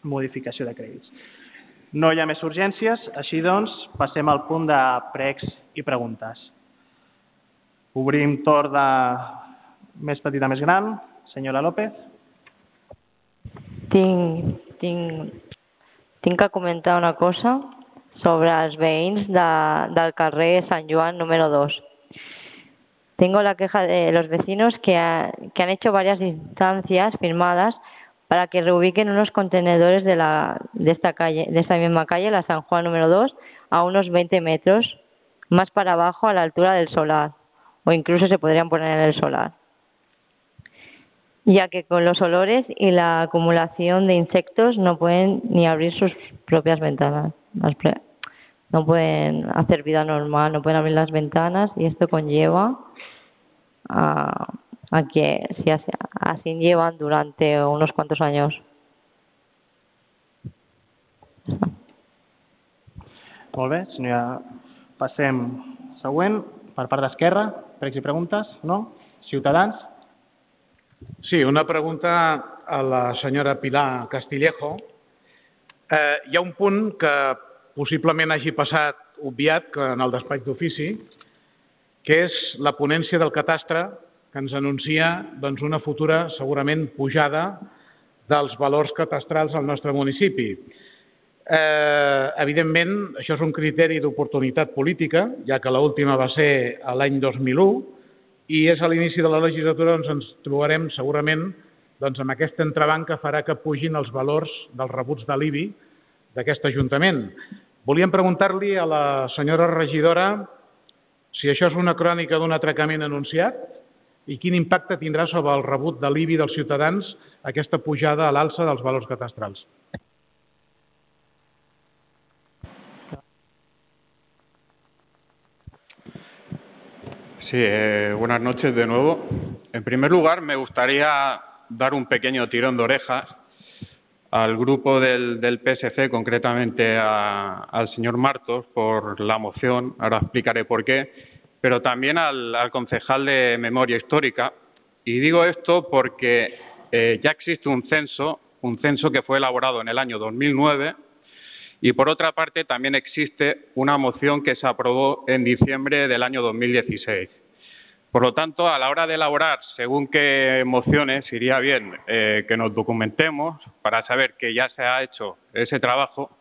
modificació de crèdits. No hi ha més urgències, així doncs passem al punt de pregs i preguntes. Obrim torn de més petit a més gran. Senyora López. Tinc, tinc, tinc que comentar una cosa sobre els veïns de, del carrer número 2. Tengo la queja de los vecinos que, ha, que han hecho varias instancias firmadas para que reubiquen unos contenedores de, la, de, esta calle, de esta misma calle, la San Juan número 2, a unos 20 metros más para abajo a la altura del solar, o incluso se podrían poner en el solar ya que con los olores y la acumulación de insectos no pueden ni abrir sus propias ventanas. No pueden hacer vida normal, no pueden abrir las ventanas y esto conlleva a, a que si así, así llevan durante unos cuantos años. Molt bé, senyora. Passem següent, per part d'Esquerra, pregs i preguntes, no? Ciutadans, Sí, una pregunta a la senyora Pilar Castillejo. Eh, hi ha un punt que possiblement hagi passat obviat que en el despatx d'ofici, que és la ponència del catastre que ens anuncia doncs, una futura, segurament, pujada dels valors catastrals al nostre municipi. Eh, evidentment, això és un criteri d'oportunitat política, ja que l'última va ser l'any 2001, i és a l'inici de la legislatura on ens trobarem segurament doncs, amb aquesta entrebanc que farà que pugin els valors dels rebuts de l'IBI d'aquest Ajuntament. Volíem preguntar-li a la senyora regidora si això és una crònica d'un atracament anunciat i quin impacte tindrà sobre el rebut de l'IBI dels ciutadans aquesta pujada a l'alça dels valors catastrals. Sí, eh, buenas noches de nuevo. En primer lugar, me gustaría dar un pequeño tirón de orejas al grupo del, PSC, concretamente al señor Martos, por la moción, ahora explicaré por qué, pero también al, al concejal de Memoria Histórica. Y digo esto porque eh, ya existe un censo, un censo que fue elaborado en el año 2009, y por otra parte también existe una moción que se aprobó en diciembre del año 2016. Por lo tanto, a la hora de elaborar según qué mociones, iría bien eh, que nos documentemos para saber que ya se ha hecho ese trabajo.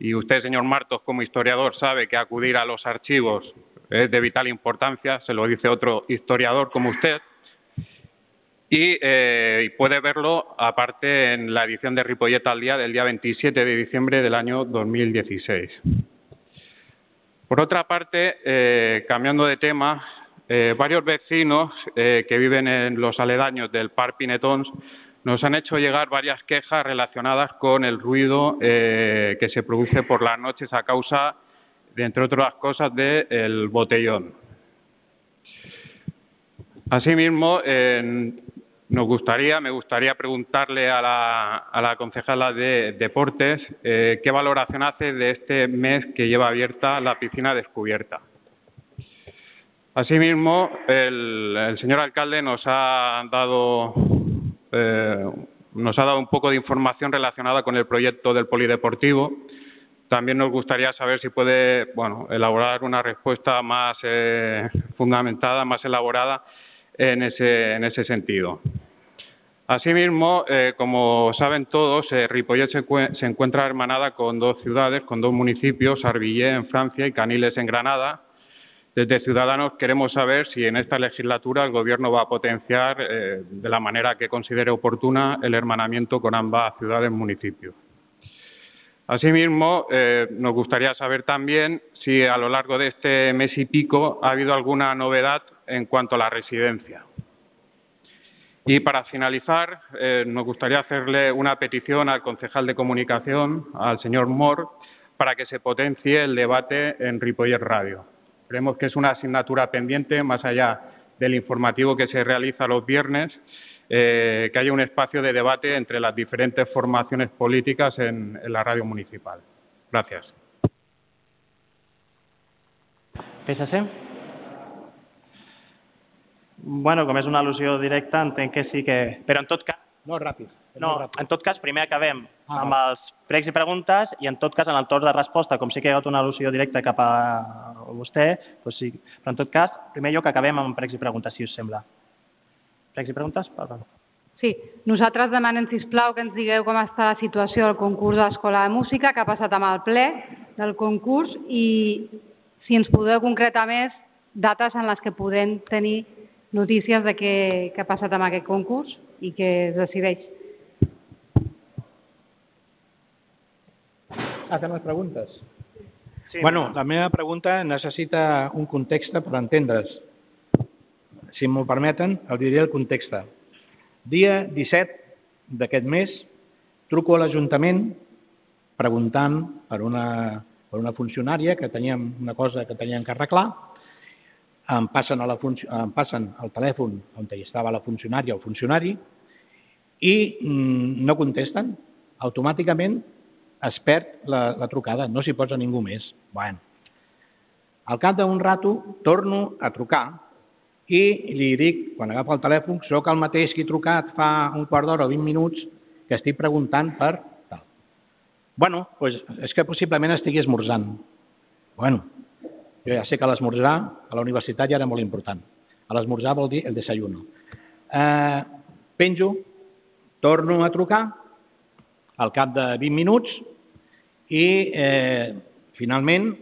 Y usted, señor Martos, como historiador, sabe que acudir a los archivos es de vital importancia, se lo dice otro historiador como usted. Y, eh, puede verlo, aparte, en la edición de Ripolleta al día del día 27 de diciembre del año 2016. Por otra parte, eh, cambiando de tema, eh, varios vecinos eh, que viven en los aledaños del Parc Pinetons nos han hecho llegar varias quejas relacionadas con el ruido eh, que se produce por las noches a causa, entre otras cosas, del de botellón. Asimismo, nos gustaría, me gustaría preguntarle a la, concejala de Deportes qué valoración hace de este mes que lleva abierta la piscina descubierta. Asimismo, el, señor alcalde nos ha dado eh, nos ha dado un poco de información relacionada con el proyecto del polideportivo. También nos gustaría saber si puede bueno, elaborar una respuesta más eh, fundamentada, más elaborada en ese, en ese sentido. Asimismo, eh, como saben todos, eh, Ripollet se, encuentra hermanada con dos ciudades, con dos municipios, Arbillé en Francia y Caniles en Granada. Desde Ciudadanos queremos saber si en esta legislatura el Gobierno va a potenciar, eh, de la manera que considere oportuna, el hermanamiento con ambas ciudades municipios. Asimismo, eh, nos gustaría saber también si a lo largo de este mes y pico ha habido alguna novedad en cuanto a la residencia. Y para finalizar, eh, nos gustaría hacerle una petición al concejal de comunicación, al señor Mor, para que se potencie el debate en Ripollet Radio. Creemos que es una asignatura pendiente, más allá del informativo que se realiza los viernes, eh, que haya un espacio de debate entre las diferentes formaciones políticas en, en la radio municipal. Gràcies. PSC? Bueno, com és una al·lusió directa, entenc que sí que... Però en tot cas... No, ràpid. No, en tot cas, primer acabem ah, amb els pregs i preguntes i en tot cas, en el torn de resposta, com sí que hi ha hagut una al·lusió directa cap a vostè, doncs sí. però en tot cas, primer lloc acabem amb pregs i preguntes, si us sembla. Pregs i preguntes? Perdó. Sí, nosaltres demanem, si plau que ens digueu com està la situació del concurs de l'Escola de Música, que ha passat amb el ple del concurs i si ens podeu concretar més dates en les que podem tenir notícies de què, què ha passat amb aquest concurs i què es decideix. Ah, fem les preguntes. Sí, bueno, la meva pregunta necessita un context per entendre's. Si m'ho permeten, el diré el context. Dia 17 d'aquest mes, truco a l'Ajuntament preguntant per una, per una funcionària que teníem una cosa que teníem que arreglar, em passen, a la em passen al telèfon on hi estava la funcionària o el funcionari i mm, no contesten. Automàticament es perd la, la trucada, no s'hi posa ningú més. Bueno. Al cap d'un rato torno a trucar i li dic, quan agafa el telèfon, sóc el mateix que he trucat fa un quart d'hora o 20 minuts que estic preguntant per tal. Bueno, pues és que possiblement estigui esmorzant. Bueno, jo ja sé que l'esmorzar a la universitat ja era molt important. A l'esmorzar vol dir el desayuno. Eh, penjo, torno a trucar al cap de 20 minuts i eh, finalment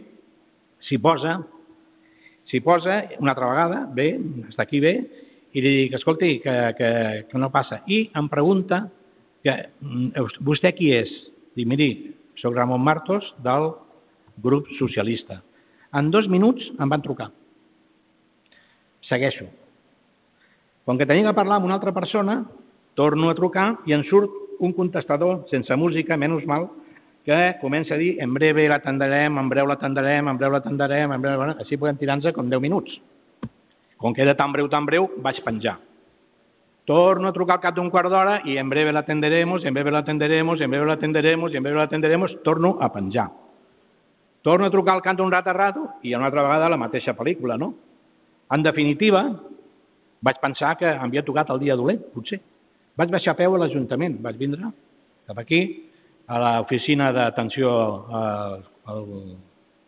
s'hi posa, s'hi posa una altra vegada, bé, està aquí bé, i li dic, escolti, que, que, que no passa. I em pregunta que mm, vostè qui és? Dic, miri, soc Ramon Martos del grup socialista. En dos minuts em van trucar. Segueixo. Com que tenia que parlar amb una altra persona, torno a trucar i en surt un contestador sense música, menys mal, que comença a dir en breve l'atenderem, en breu l'atenderem, en breu l'atenderem, en breu... Bueno, així podem tirar-nos com 10 minuts. Com que era tan breu, tan breu, vaig penjar. Torno a trucar al cap d'un quart d'hora i en breve l'atenderemos, en breve l'atenderemos, en breve l'atenderemos, i en breve l'atenderemos, torno a penjar. Torno a trucar al cap d'un rat a rato i una altra vegada la mateixa pel·lícula, no? En definitiva, vaig pensar que havia tocat el dia dolent, potser. Vaig baixar a peu a l'Ajuntament, vaig vindre cap aquí, a l'oficina d'atenció al,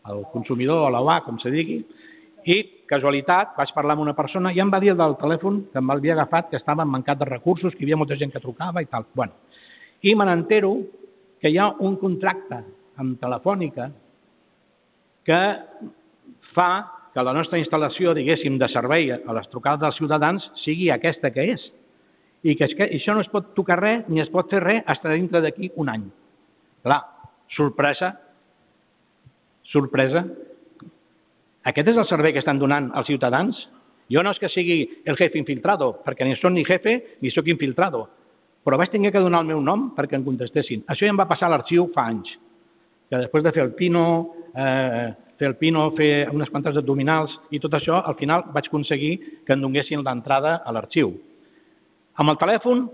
al, consumidor, a l'OA, com se digui, i, casualitat, vaig parlar amb una persona i em va dir del telèfon que m'havia agafat que estava mancat de recursos, que hi havia molta gent que trucava i tal. Bueno, I me n'entero que hi ha un contracte amb Telefònica que fa que la nostra instal·lació, diguéssim, de servei a les trucades dels ciutadans sigui aquesta que és i que, és que això no es pot tocar res ni es pot fer res fins dintre d'aquí un any. Clar, sorpresa, sorpresa. Aquest és el servei que estan donant als ciutadans? Jo no és que sigui el jefe infiltrado, perquè ni soc ni jefe ni sóc infiltrado, però vaig tenir que donar el meu nom perquè em contestessin. Això ja em va passar a l'arxiu fa anys, que després de fer el pino, eh, fer el pino, fer unes quantes abdominals i tot això, al final vaig aconseguir que em donguessin l'entrada a l'arxiu. Amb el telèfon,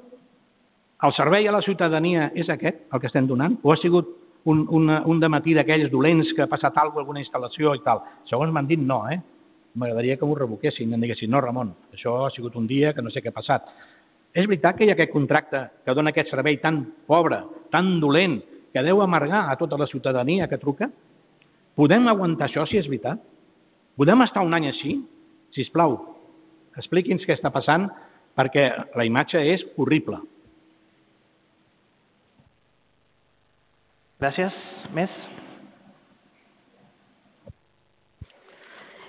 el servei a la ciutadania és aquest, el que estem donant? O ha sigut un, un, un dematí d'aquells dolents que ha passat alguna alguna instal·lació i tal? Segons m'han dit, no, eh? m'agradaria que m'ho revoquessin, em diguessin, no, Ramon, això ha sigut un dia que no sé què ha passat. És veritat que hi ha aquest contracte que dona aquest servei tan pobre, tan dolent, que deu amargar a tota la ciutadania que truca? Podem aguantar això si és veritat? Podem estar un any així? Si us plau, expliqui'ns què està passant perquè la imatge és horrible. Gràcies. Més?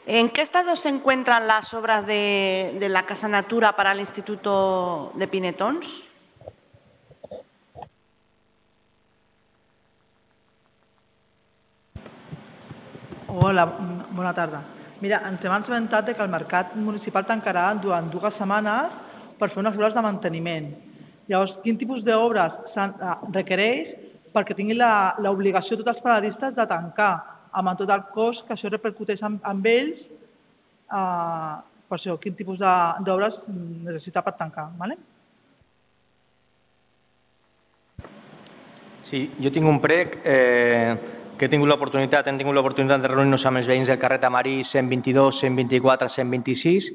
¿En qué estado se encuentran las obras de, de la Casa Natura para el Instituto de Pinetons? Hola, bona tarda. Mira, ens hem assabentat que el mercat municipal tancarà durant dues setmanes per fer unes obres de manteniment. Llavors, quin tipus d'obres eh, requereix perquè tinguin l'obligació tots els paradistes de tancar amb tot el cost que això repercuteix amb, amb ells, eh, per això, quin tipus d'obres necessita per tancar. ¿vale? Sí, jo tinc un prec eh, que he tingut l'oportunitat, hem tingut l'oportunitat de reunir-nos amb els veïns del carrer Tamarí 122, 124, 126.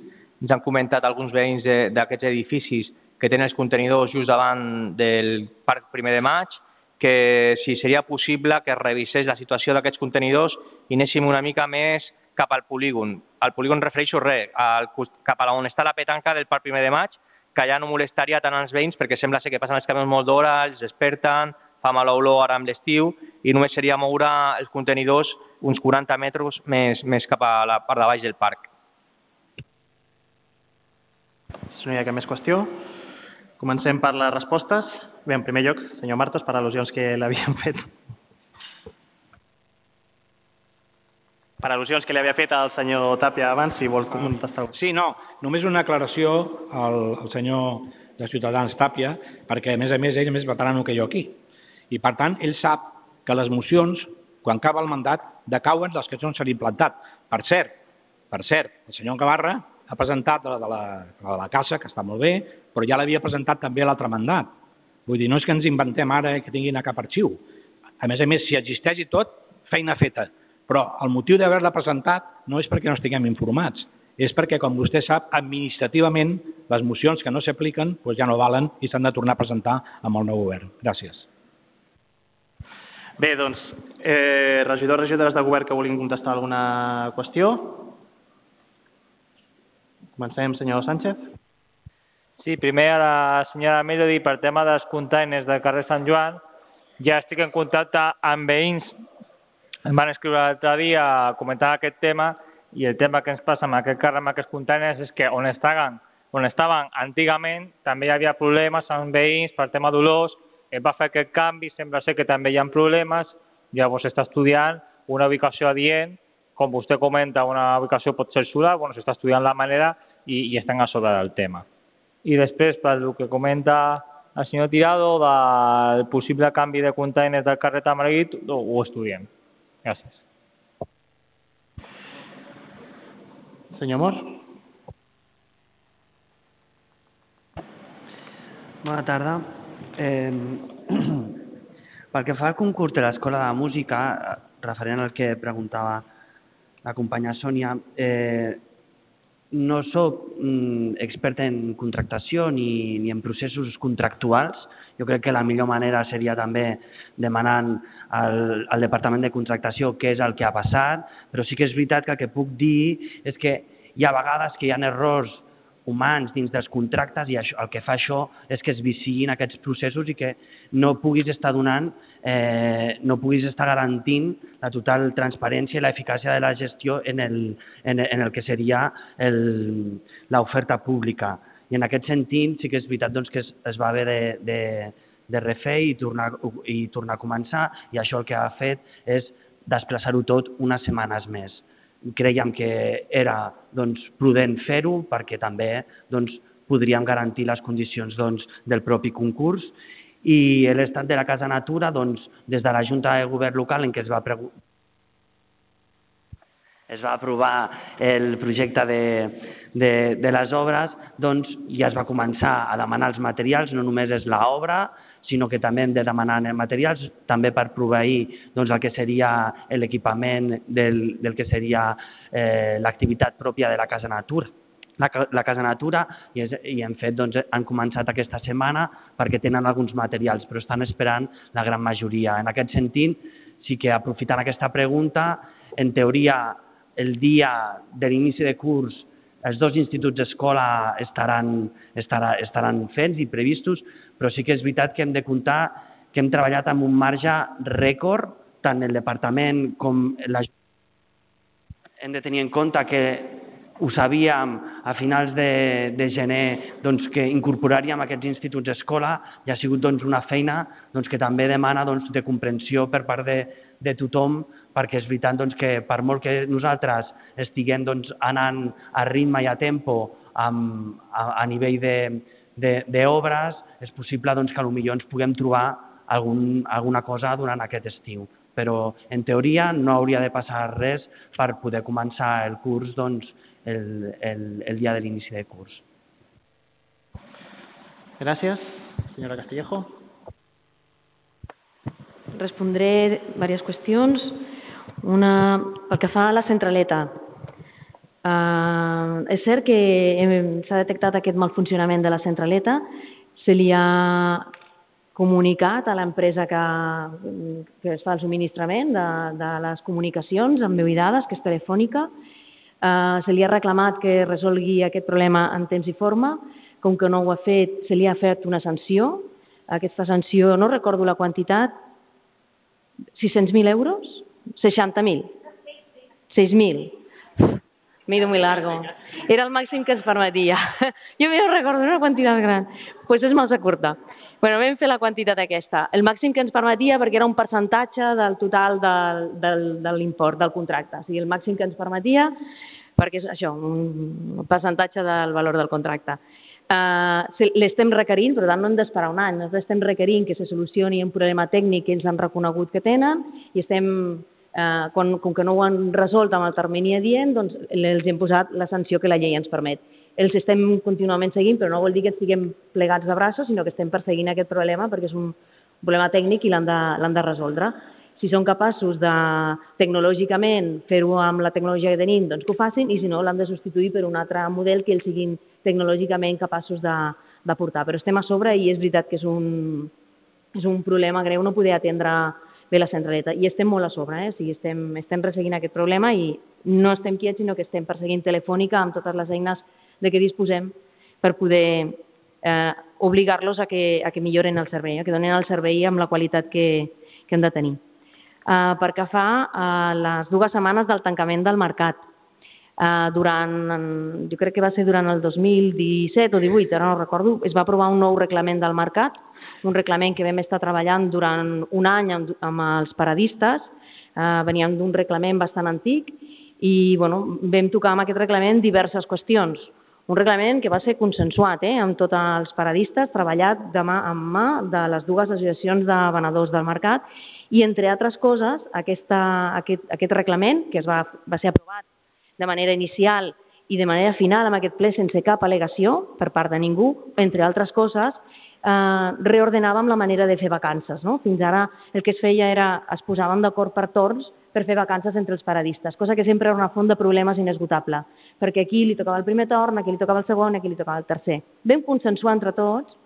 Ens han comentat alguns veïns d'aquests edificis que tenen els contenidors just davant del Parc Primer de Maig, que si seria possible que es revisés la situació d'aquests contenidors i anéssim una mica més cap al polígon. Al polígon refereixo res, al, cap a on està la petanca del Parc Primer de Maig, que ja no molestaria tant als veïns perquè sembla ser que passen els camions molt d'hora, els desperten, fa mala olor ara amb l'estiu i només seria moure els contenidors uns 40 metres més, més cap a la part de baix del parc. Si no hi ha cap més qüestió, comencem per les respostes. Bé, en primer lloc, senyor Martos, per al·lusions que l'havien fet. Per al·lusions que li havia fet al senyor Tàpia abans, si vol contestar. Sí, no, només una aclaració al, al senyor de Ciutadans Tàpia, perquè a més a més ell és més veterano que jo aquí. I per tant, ell sap que les mocions, quan acaba el mandat, decauen les que són se li implantat. Per cert, per cert, el senyor Gavarra ha presentat la de la, la de la Casa, que està molt bé, però ja l'havia presentat també l'altre mandat. Vull dir, no és que ens inventem ara que tinguin a cap arxiu. A més a més, si existeix i tot, feina feta. Però el motiu d'haver-la presentat no és perquè no estiguem informats, és perquè, com vostè sap, administrativament les mocions que no s'apliquen doncs ja no valen i s'han de tornar a presentar amb el nou govern. Gràcies. Bé, doncs, eh, regidors, regidores de govern que vulguin contestar alguna qüestió. Comencem, senyor Sánchez. Sí, primer a la senyora Melody per tema dels containers del carrer Sant Joan. Ja estic en contacte amb veïns. Em van escriure l'altre dia comentant aquest tema i el tema que ens passa amb aquest carrer, amb aquests containers, és que on estaven, on estaven antigament també hi havia problemes amb veïns per tema d'olors es va fer aquest canvi, sembla ser que també hi ha problemes, llavors s'està estudiant una ubicació adient, com vostè comenta, una ubicació pot ser solar, bueno, s'està estudiant la manera i, i estan a sobre del tema. I després, per el que comenta el senyor Tirado del possible canvi de containers del carrer Tamarit, ho, ho estudiem. Gràcies. Senyor Mor. Bona tarda. Eh, pel que fa al concurs de l'Escola de Música, referent al que preguntava la companya Sònia, eh, no sóc mm, expert en contractació ni, ni en processos contractuals. Jo crec que la millor manera seria també demanant al, al Departament de Contractació què és el que ha passat, però sí que és veritat que el que puc dir és que hi ha vegades que hi ha errors humans dins dels contractes i això, el que fa això és que es viciïn aquests processos i que no puguis estar donant, eh, no puguis estar garantint la total transparència i l'eficàcia de la gestió en el, en, en el que seria l'oferta pública. I en aquest sentit sí que és veritat doncs, que es, es va haver de, de, de refer i tornar, i tornar a començar i això el que ha fet és desplaçar-ho tot unes setmanes més creiem que era doncs, prudent fer-ho perquè també doncs, podríem garantir les condicions doncs, del propi concurs. I l'estat de la Casa Natura, doncs, des de la Junta de Govern local en què es va es va aprovar el projecte de, de, de les obres, doncs ja es va començar a demanar els materials, no només és l'obra, sinó que també hem de demanar materials també per proveir doncs, el que seria l'equipament del, del que seria eh, l'activitat pròpia de la Casa Natura la, la Casa Natura i, és, i hem fet, doncs, han començat aquesta setmana perquè tenen alguns materials, però estan esperant la gran majoria. En aquest sentit, sí que aprofitant aquesta pregunta, en teoria, el dia de l'inici de curs els dos instituts d'escola estaran, estarà, estaran fets i previstos, però sí que és veritat que hem de comptar que hem treballat amb un marge rècord, tant el departament com la hem de tenir en compte que ho sabíem a finals de, de gener doncs, que incorporaríem aquests instituts d'escola i ha sigut doncs, una feina doncs, que també demana doncs, de comprensió per part de, de tothom perquè és veritat doncs, que per molt que nosaltres estiguem doncs, anant a ritme i a tempo amb, a, a nivell d'obres, és possible doncs, que potser ens puguem trobar algun, alguna cosa durant aquest estiu. Però, en teoria, no hauria de passar res per poder començar el curs doncs, el, el, el día del inicio de curso. Gracias. Señora Castillejo. Respondré diverses qüestions. Una, pel que fa a la centraleta, eh, és cert que s'ha detectat aquest mal funcionament de la centraleta, se li ha comunicat a l'empresa que, que es fa el subministrament de, de les comunicacions amb veu i dades, que és telefònica, eh, se li ha reclamat que resolgui aquest problema en temps i forma, com que no ho ha fet, se li ha fet una sanció. Aquesta sanció, no recordo la quantitat, 600.000 euros? 60.000? 6.000. Me he ido muy largo. Era el màxim que ens permetia. Jo me recordo una quantitat gran. Doncs pues és massa curta. Bueno, vam fer la quantitat aquesta. El màxim que ens permetia perquè era un percentatge del total del, del, de l'import del contracte. O sigui, el màxim que ens permetia perquè és això, un percentatge del valor del contracte. Uh, l'estem requerint, per tant no hem d'esperar un any, nosaltres estem requerint que se solucioni un problema tècnic que ells han reconegut que tenen i estem, uh, quan, com que no ho han resolt amb el termini adient, doncs els hem posat la sanció que la llei ens permet. Els estem contínuament seguint, però no vol dir que estiguem plegats de braços, sinó que estem perseguint aquest problema perquè és un problema tècnic i l'han de, de resoldre si són capaços de tecnològicament fer-ho amb la tecnologia que tenim, doncs que ho facin, i si no, l'han de substituir per un altre model que ells siguin tecnològicament capaços de, de portar. Però estem a sobre i és veritat que és un, és un problema greu no poder atendre bé la centraleta. I estem molt a sobre, eh? o sigui, estem, estem resseguint aquest problema i no estem quiets, sinó que estem perseguint telefònica amb totes les eines de què disposem per poder eh, obligar-los a, que, a que milloren el servei, a que donen el servei amb la qualitat que, que hem de tenir eh, per que fa eh, les dues setmanes del tancament del mercat. Eh, durant, jo crec que va ser durant el 2017 o 18, ara no recordo, es va aprovar un nou reglament del mercat, un reglament que vam estar treballant durant un any amb, amb els paradistes, eh, veníem d'un reglament bastant antic i bueno, vam tocar amb aquest reglament diverses qüestions. Un reglament que va ser consensuat eh, amb tots els paradistes, treballat de mà en mà de les dues associacions de venedors del mercat i, entre altres coses, aquesta, aquest, aquest reglament, que es va, va ser aprovat de manera inicial i de manera final amb aquest ple sense cap al·legació per part de ningú, entre altres coses, eh, reordenàvem la manera de fer vacances. No? Fins ara el que es feia era, es posaven d'acord per torns per fer vacances entre els paradistes, cosa que sempre era una font de problemes inesgotable, perquè aquí li tocava el primer torn, aquí li tocava el segon, aquí li tocava el tercer. Vam consensuar entre tots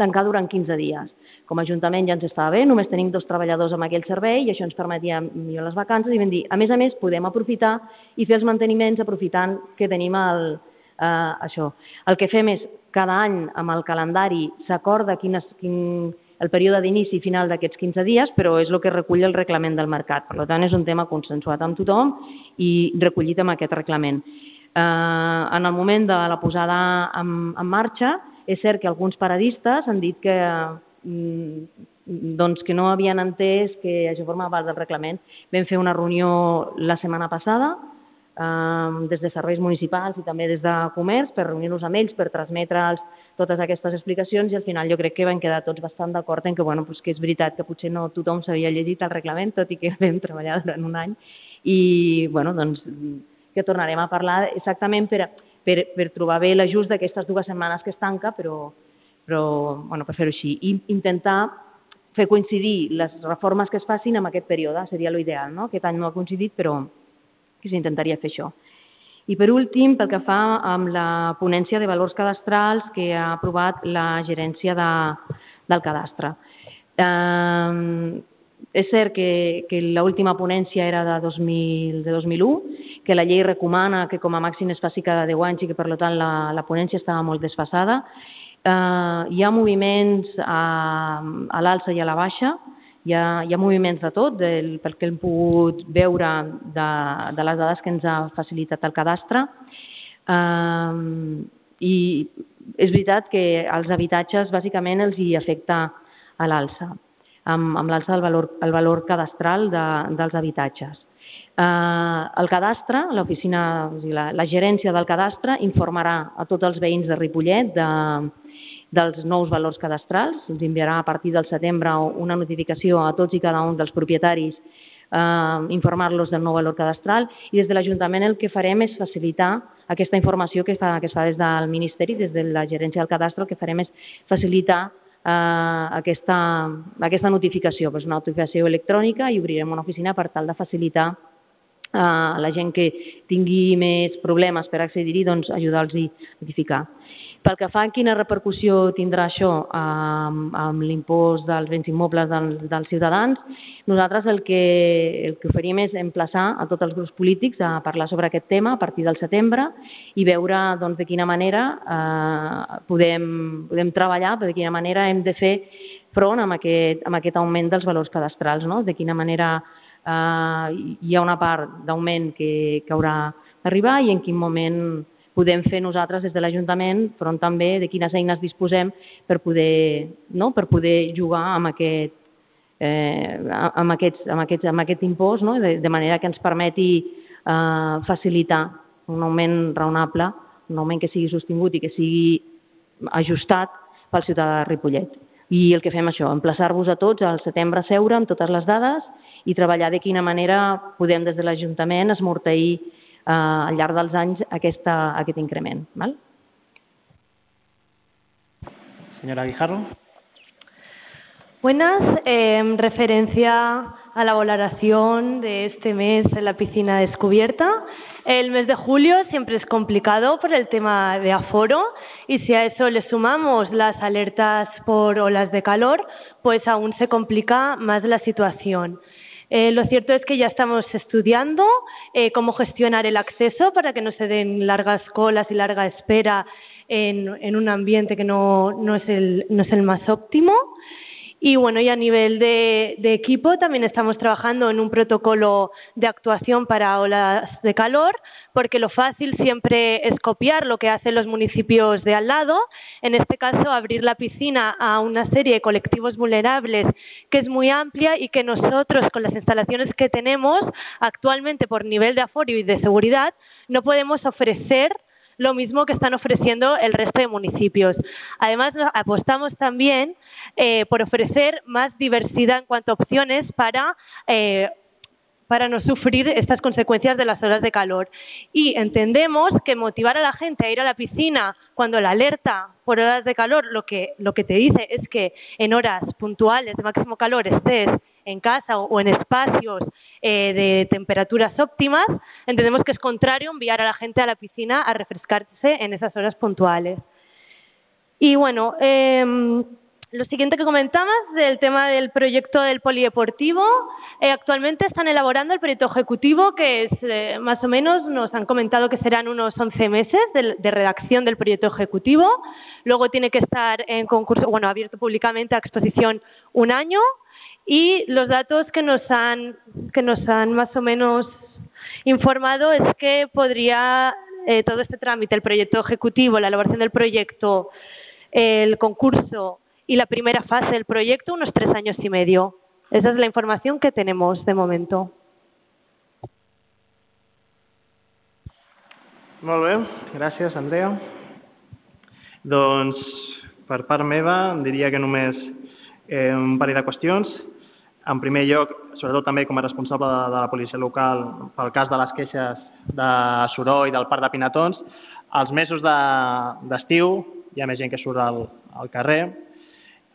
tancar durant 15 dies. Com a Ajuntament ja ens estava bé, només tenim dos treballadors amb aquell servei i això ens permetia millorar les vacances i vam dir, a més a més, podem aprofitar i fer els manteniments aprofitant que tenim el, eh, això. El que fem és, cada any amb el calendari s'acorda quin, quin, el període d'inici i final d'aquests 15 dies, però és el que recull el reglament del mercat. Per tant, és un tema consensuat amb tothom i recollit amb aquest reglament. Eh, en el moment de la posada en, en marxa, és cert que alguns paradistes han dit que doncs que no havien entès que això formava part del reglament. Vam fer una reunió la setmana passada eh, des de serveis municipals i també des de comerç per reunir-nos amb ells, per transmetre'ls totes aquestes explicacions i al final jo crec que vam quedar tots bastant d'acord en que, bueno, doncs que és veritat que potser no tothom s'havia llegit el reglament, tot i que vam treballar durant un any i bueno, doncs, que tornarem a parlar exactament per, per, per trobar bé l'ajust d'aquestes dues setmanes que es tanca, però però bueno, per fer-ho així. I intentar fer coincidir les reformes que es facin amb aquest període, seria l'ideal. No? Aquest any no ha coincidit, però que s'intentaria fer això. I per últim, pel que fa amb la ponència de valors cadastrals que ha aprovat la gerència de, del cadastre. Eh, és cert que, que l'última ponència era de, 2000, de 2001, que la llei recomana que com a màxim es faci cada 10 anys i que per tant la, la ponència estava molt desfasada Eh, hi ha moviments a, a l'alça i a la baixa, hi ha, hi ha moviments de tot, del, pel que hem pogut veure de, de les dades que ens ha facilitat el cadastre. Eh, I és veritat que els habitatges bàsicament els hi afecta a l'alça, amb, amb l'alça del valor, el valor cadastral de, dels habitatges. Eh, el cadastre, l'oficina, la, la gerència del cadastre informarà a tots els veïns de Ripollet de, dels nous valors cadastrals. Ens enviarà a partir del setembre una notificació a tots i cada un dels propietaris eh, informar-los del nou valor cadastral i des de l'Ajuntament el que farem és facilitar aquesta informació que, fa, que es fa des del Ministeri, des de la gerència del cadastre, el que farem és facilitar eh, aquesta, aquesta notificació. És una notificació electrònica i obrirem una oficina per tal de facilitar eh, la gent que tingui més problemes per accedir-hi, doncs ajudar-los a notificar. Pel que fa a quina repercussió tindrà això amb, amb l'impost dels béns immobles dels, dels ciutadans, nosaltres el que, el que oferim és emplaçar a tots els grups polítics a parlar sobre aquest tema a partir del setembre i veure doncs, de quina manera eh, podem, podem treballar, de quina manera hem de fer front amb aquest, amb aquest augment dels valors cadastrals, no? de quina manera eh, hi ha una part d'augment que, que haurà d'arribar i en quin moment podem fer nosaltres des de l'Ajuntament, però també de quines eines disposem per poder, no? per poder jugar amb aquest, eh, amb, aquests, amb, aquests, amb aquest impost, no? de, de manera que ens permeti eh, facilitar un augment raonable, un augment que sigui sostingut i que sigui ajustat pel ciutadà de Ripollet. I el que fem això, emplaçar-vos a tots al setembre a seure amb totes les dades i treballar de quina manera podem des de l'Ajuntament esmorteir eh, al llarg dels anys aquesta, aquest increment. ¿vale? Señora Guijarro. Buenas. Eh, en referencia a la valoración de este mes en la piscina descubierta, el mes de julio siempre es complicado por el tema de aforo y si a eso le sumamos las alertas por olas de calor, pues aún se complica más la situación. Eh, lo cierto es que ya estamos estudiando eh, cómo gestionar el acceso para que no se den largas colas y larga espera en, en un ambiente que no, no, es el, no es el más óptimo. Y bueno, y a nivel de, de, equipo también estamos trabajando en un protocolo de actuación para olas de calor, porque lo fácil siempre es copiar lo que hacen los municipios de al lado. En este caso, abrir la piscina a una serie de colectivos vulnerables que es muy amplia y que nosotros, con las instalaciones que tenemos actualmente por nivel de aforo y de seguridad, no podemos ofrecer lo mismo que están ofreciendo el resto de municipios. Además, apostamos también eh, por ofrecer más diversidad en cuanto a opciones para eh, para no sufrir estas consecuencias de las horas de calor. Y entendemos que motivar a la gente a ir a la piscina cuando la alerta por horas de calor lo que, lo que te dice es que en horas puntuales de máximo calor estés en casa o en espacios eh, de temperaturas óptimas, entendemos que es contrario enviar a la gente a la piscina a refrescarse en esas horas puntuales. Y bueno, eh, lo siguiente que comentabas del tema del proyecto del polideportivo, eh, actualmente están elaborando el proyecto ejecutivo, que es eh, más o menos, nos han comentado que serán unos 11 meses de, de, redacción del proyecto ejecutivo. Luego tiene que estar en concurso, bueno, abierto públicamente a exposición un año. Y los datos que nos han, que nos han más o menos informado es que podría eh, todo este trámite, el proyecto ejecutivo, la elaboración del proyecto, el concurso y la primera fase del proyecto unos tres años y medio. Esa es la información que tenemos de momento. Molt bé, gràcies, Andrea. Doncs, per part meva, diria que només eh, un parell de qüestions. En primer lloc, sobretot també com a responsable de, de la policia local, pel cas de les queixes de soroll del parc de Pinatons, els mesos d'estiu de, hi ha més gent que surt al, al carrer,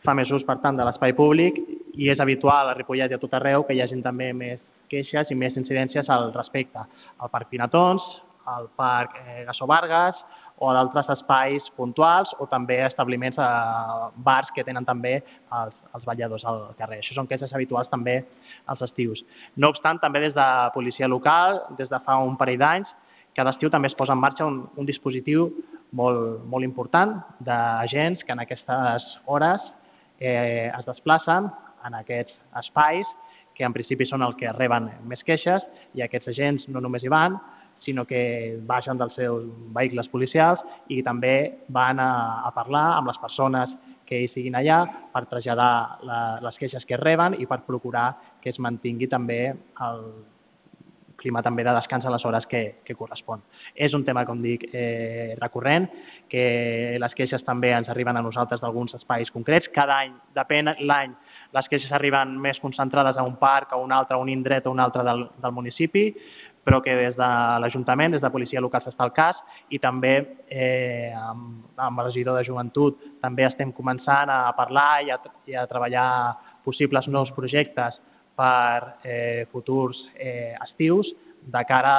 fa més ús, per tant, de l'espai públic i és habitual a Ripollet i a tot arreu que hi hagin també més queixes i més incidències al respecte. Al Parc Pinatons, al Parc eh, Gasso Vargas o d'altres espais puntuals o també establiments, eh, bars que tenen també els, els balladors al carrer. Això són queixes habituals també als estius. No obstant, també des de policia local, des de fa un parell d'anys, cada estiu també es posa en marxa un, un dispositiu molt, molt important d'agents que en aquestes hores eh, es desplacen en aquests espais que en principi són els que reben més queixes i aquests agents no només hi van, sinó que baixen dels seus vehicles policials i també van a, a parlar amb les persones que hi siguin allà per traslladar la, les queixes que reben i per procurar que es mantingui també el clima també de descans a les hores que, que correspon. És un tema, com dic, eh, recurrent, que les queixes també ens arriben a nosaltres d'alguns espais concrets. Cada any, depèn l'any, les queixes arriben més concentrades a un parc, a un altre, a un indret o un altre del, del municipi, però que des de l'Ajuntament, des de Policia Local s'està al cas i també eh, amb, amb el regidor de Joventut també estem començant a parlar i a, i a treballar possibles nous projectes per eh, futurs eh, estius de cara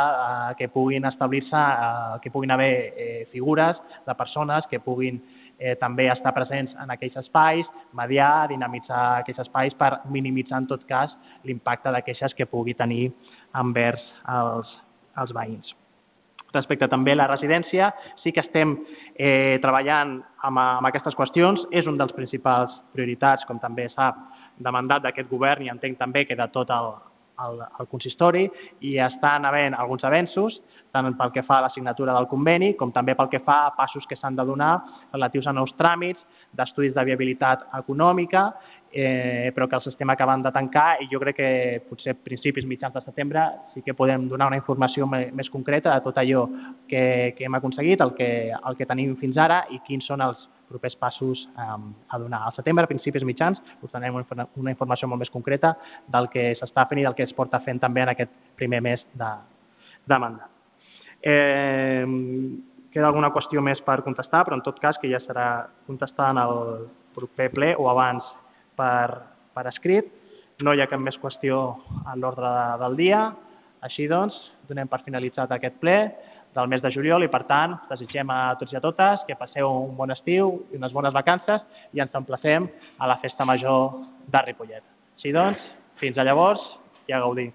a que puguin establir-se, que puguin haver eh, figures de persones que puguin eh, també estar presents en aquells espais, mediar, dinamitzar aquells espais per minimitzar en tot cas l'impacte de queixes que pugui tenir envers els, els veïns. Respecte també a la residència, sí que estem eh, treballant amb, amb aquestes qüestions. És un dels principals prioritats, com també sap, de mandat d'aquest govern i entenc també que de tot el, el, el consistori i estan havent alguns avenços, tant pel que fa a la signatura del conveni com també pel que fa a passos que s'han de donar relatius a nous tràmits, d'estudis de viabilitat econòmica eh, però que els estem acabant de tancar i jo crec que potser principis mitjans de setembre sí que podem donar una informació més concreta de tot allò que, que hem aconseguit, el que, el que tenim fins ara i quins són els propers passos um, a donar. Al setembre, a principis mitjans, us donem una informació molt més concreta del que s'està fent i del que es porta fent també en aquest primer mes de, de mandat. Eh, queda alguna qüestió més per contestar, però en tot cas que ja serà contestada en el proper ple o abans per, per escrit. No hi ha cap més qüestió a l'ordre de, del dia. Així doncs, donem per finalitzat aquest ple del mes de juliol i, per tant, desitgem a tots i a totes que passeu un bon estiu i unes bones vacances i ens emplacem a la Festa Major de Ripollet. Així doncs, fins a llavors i a gaudir.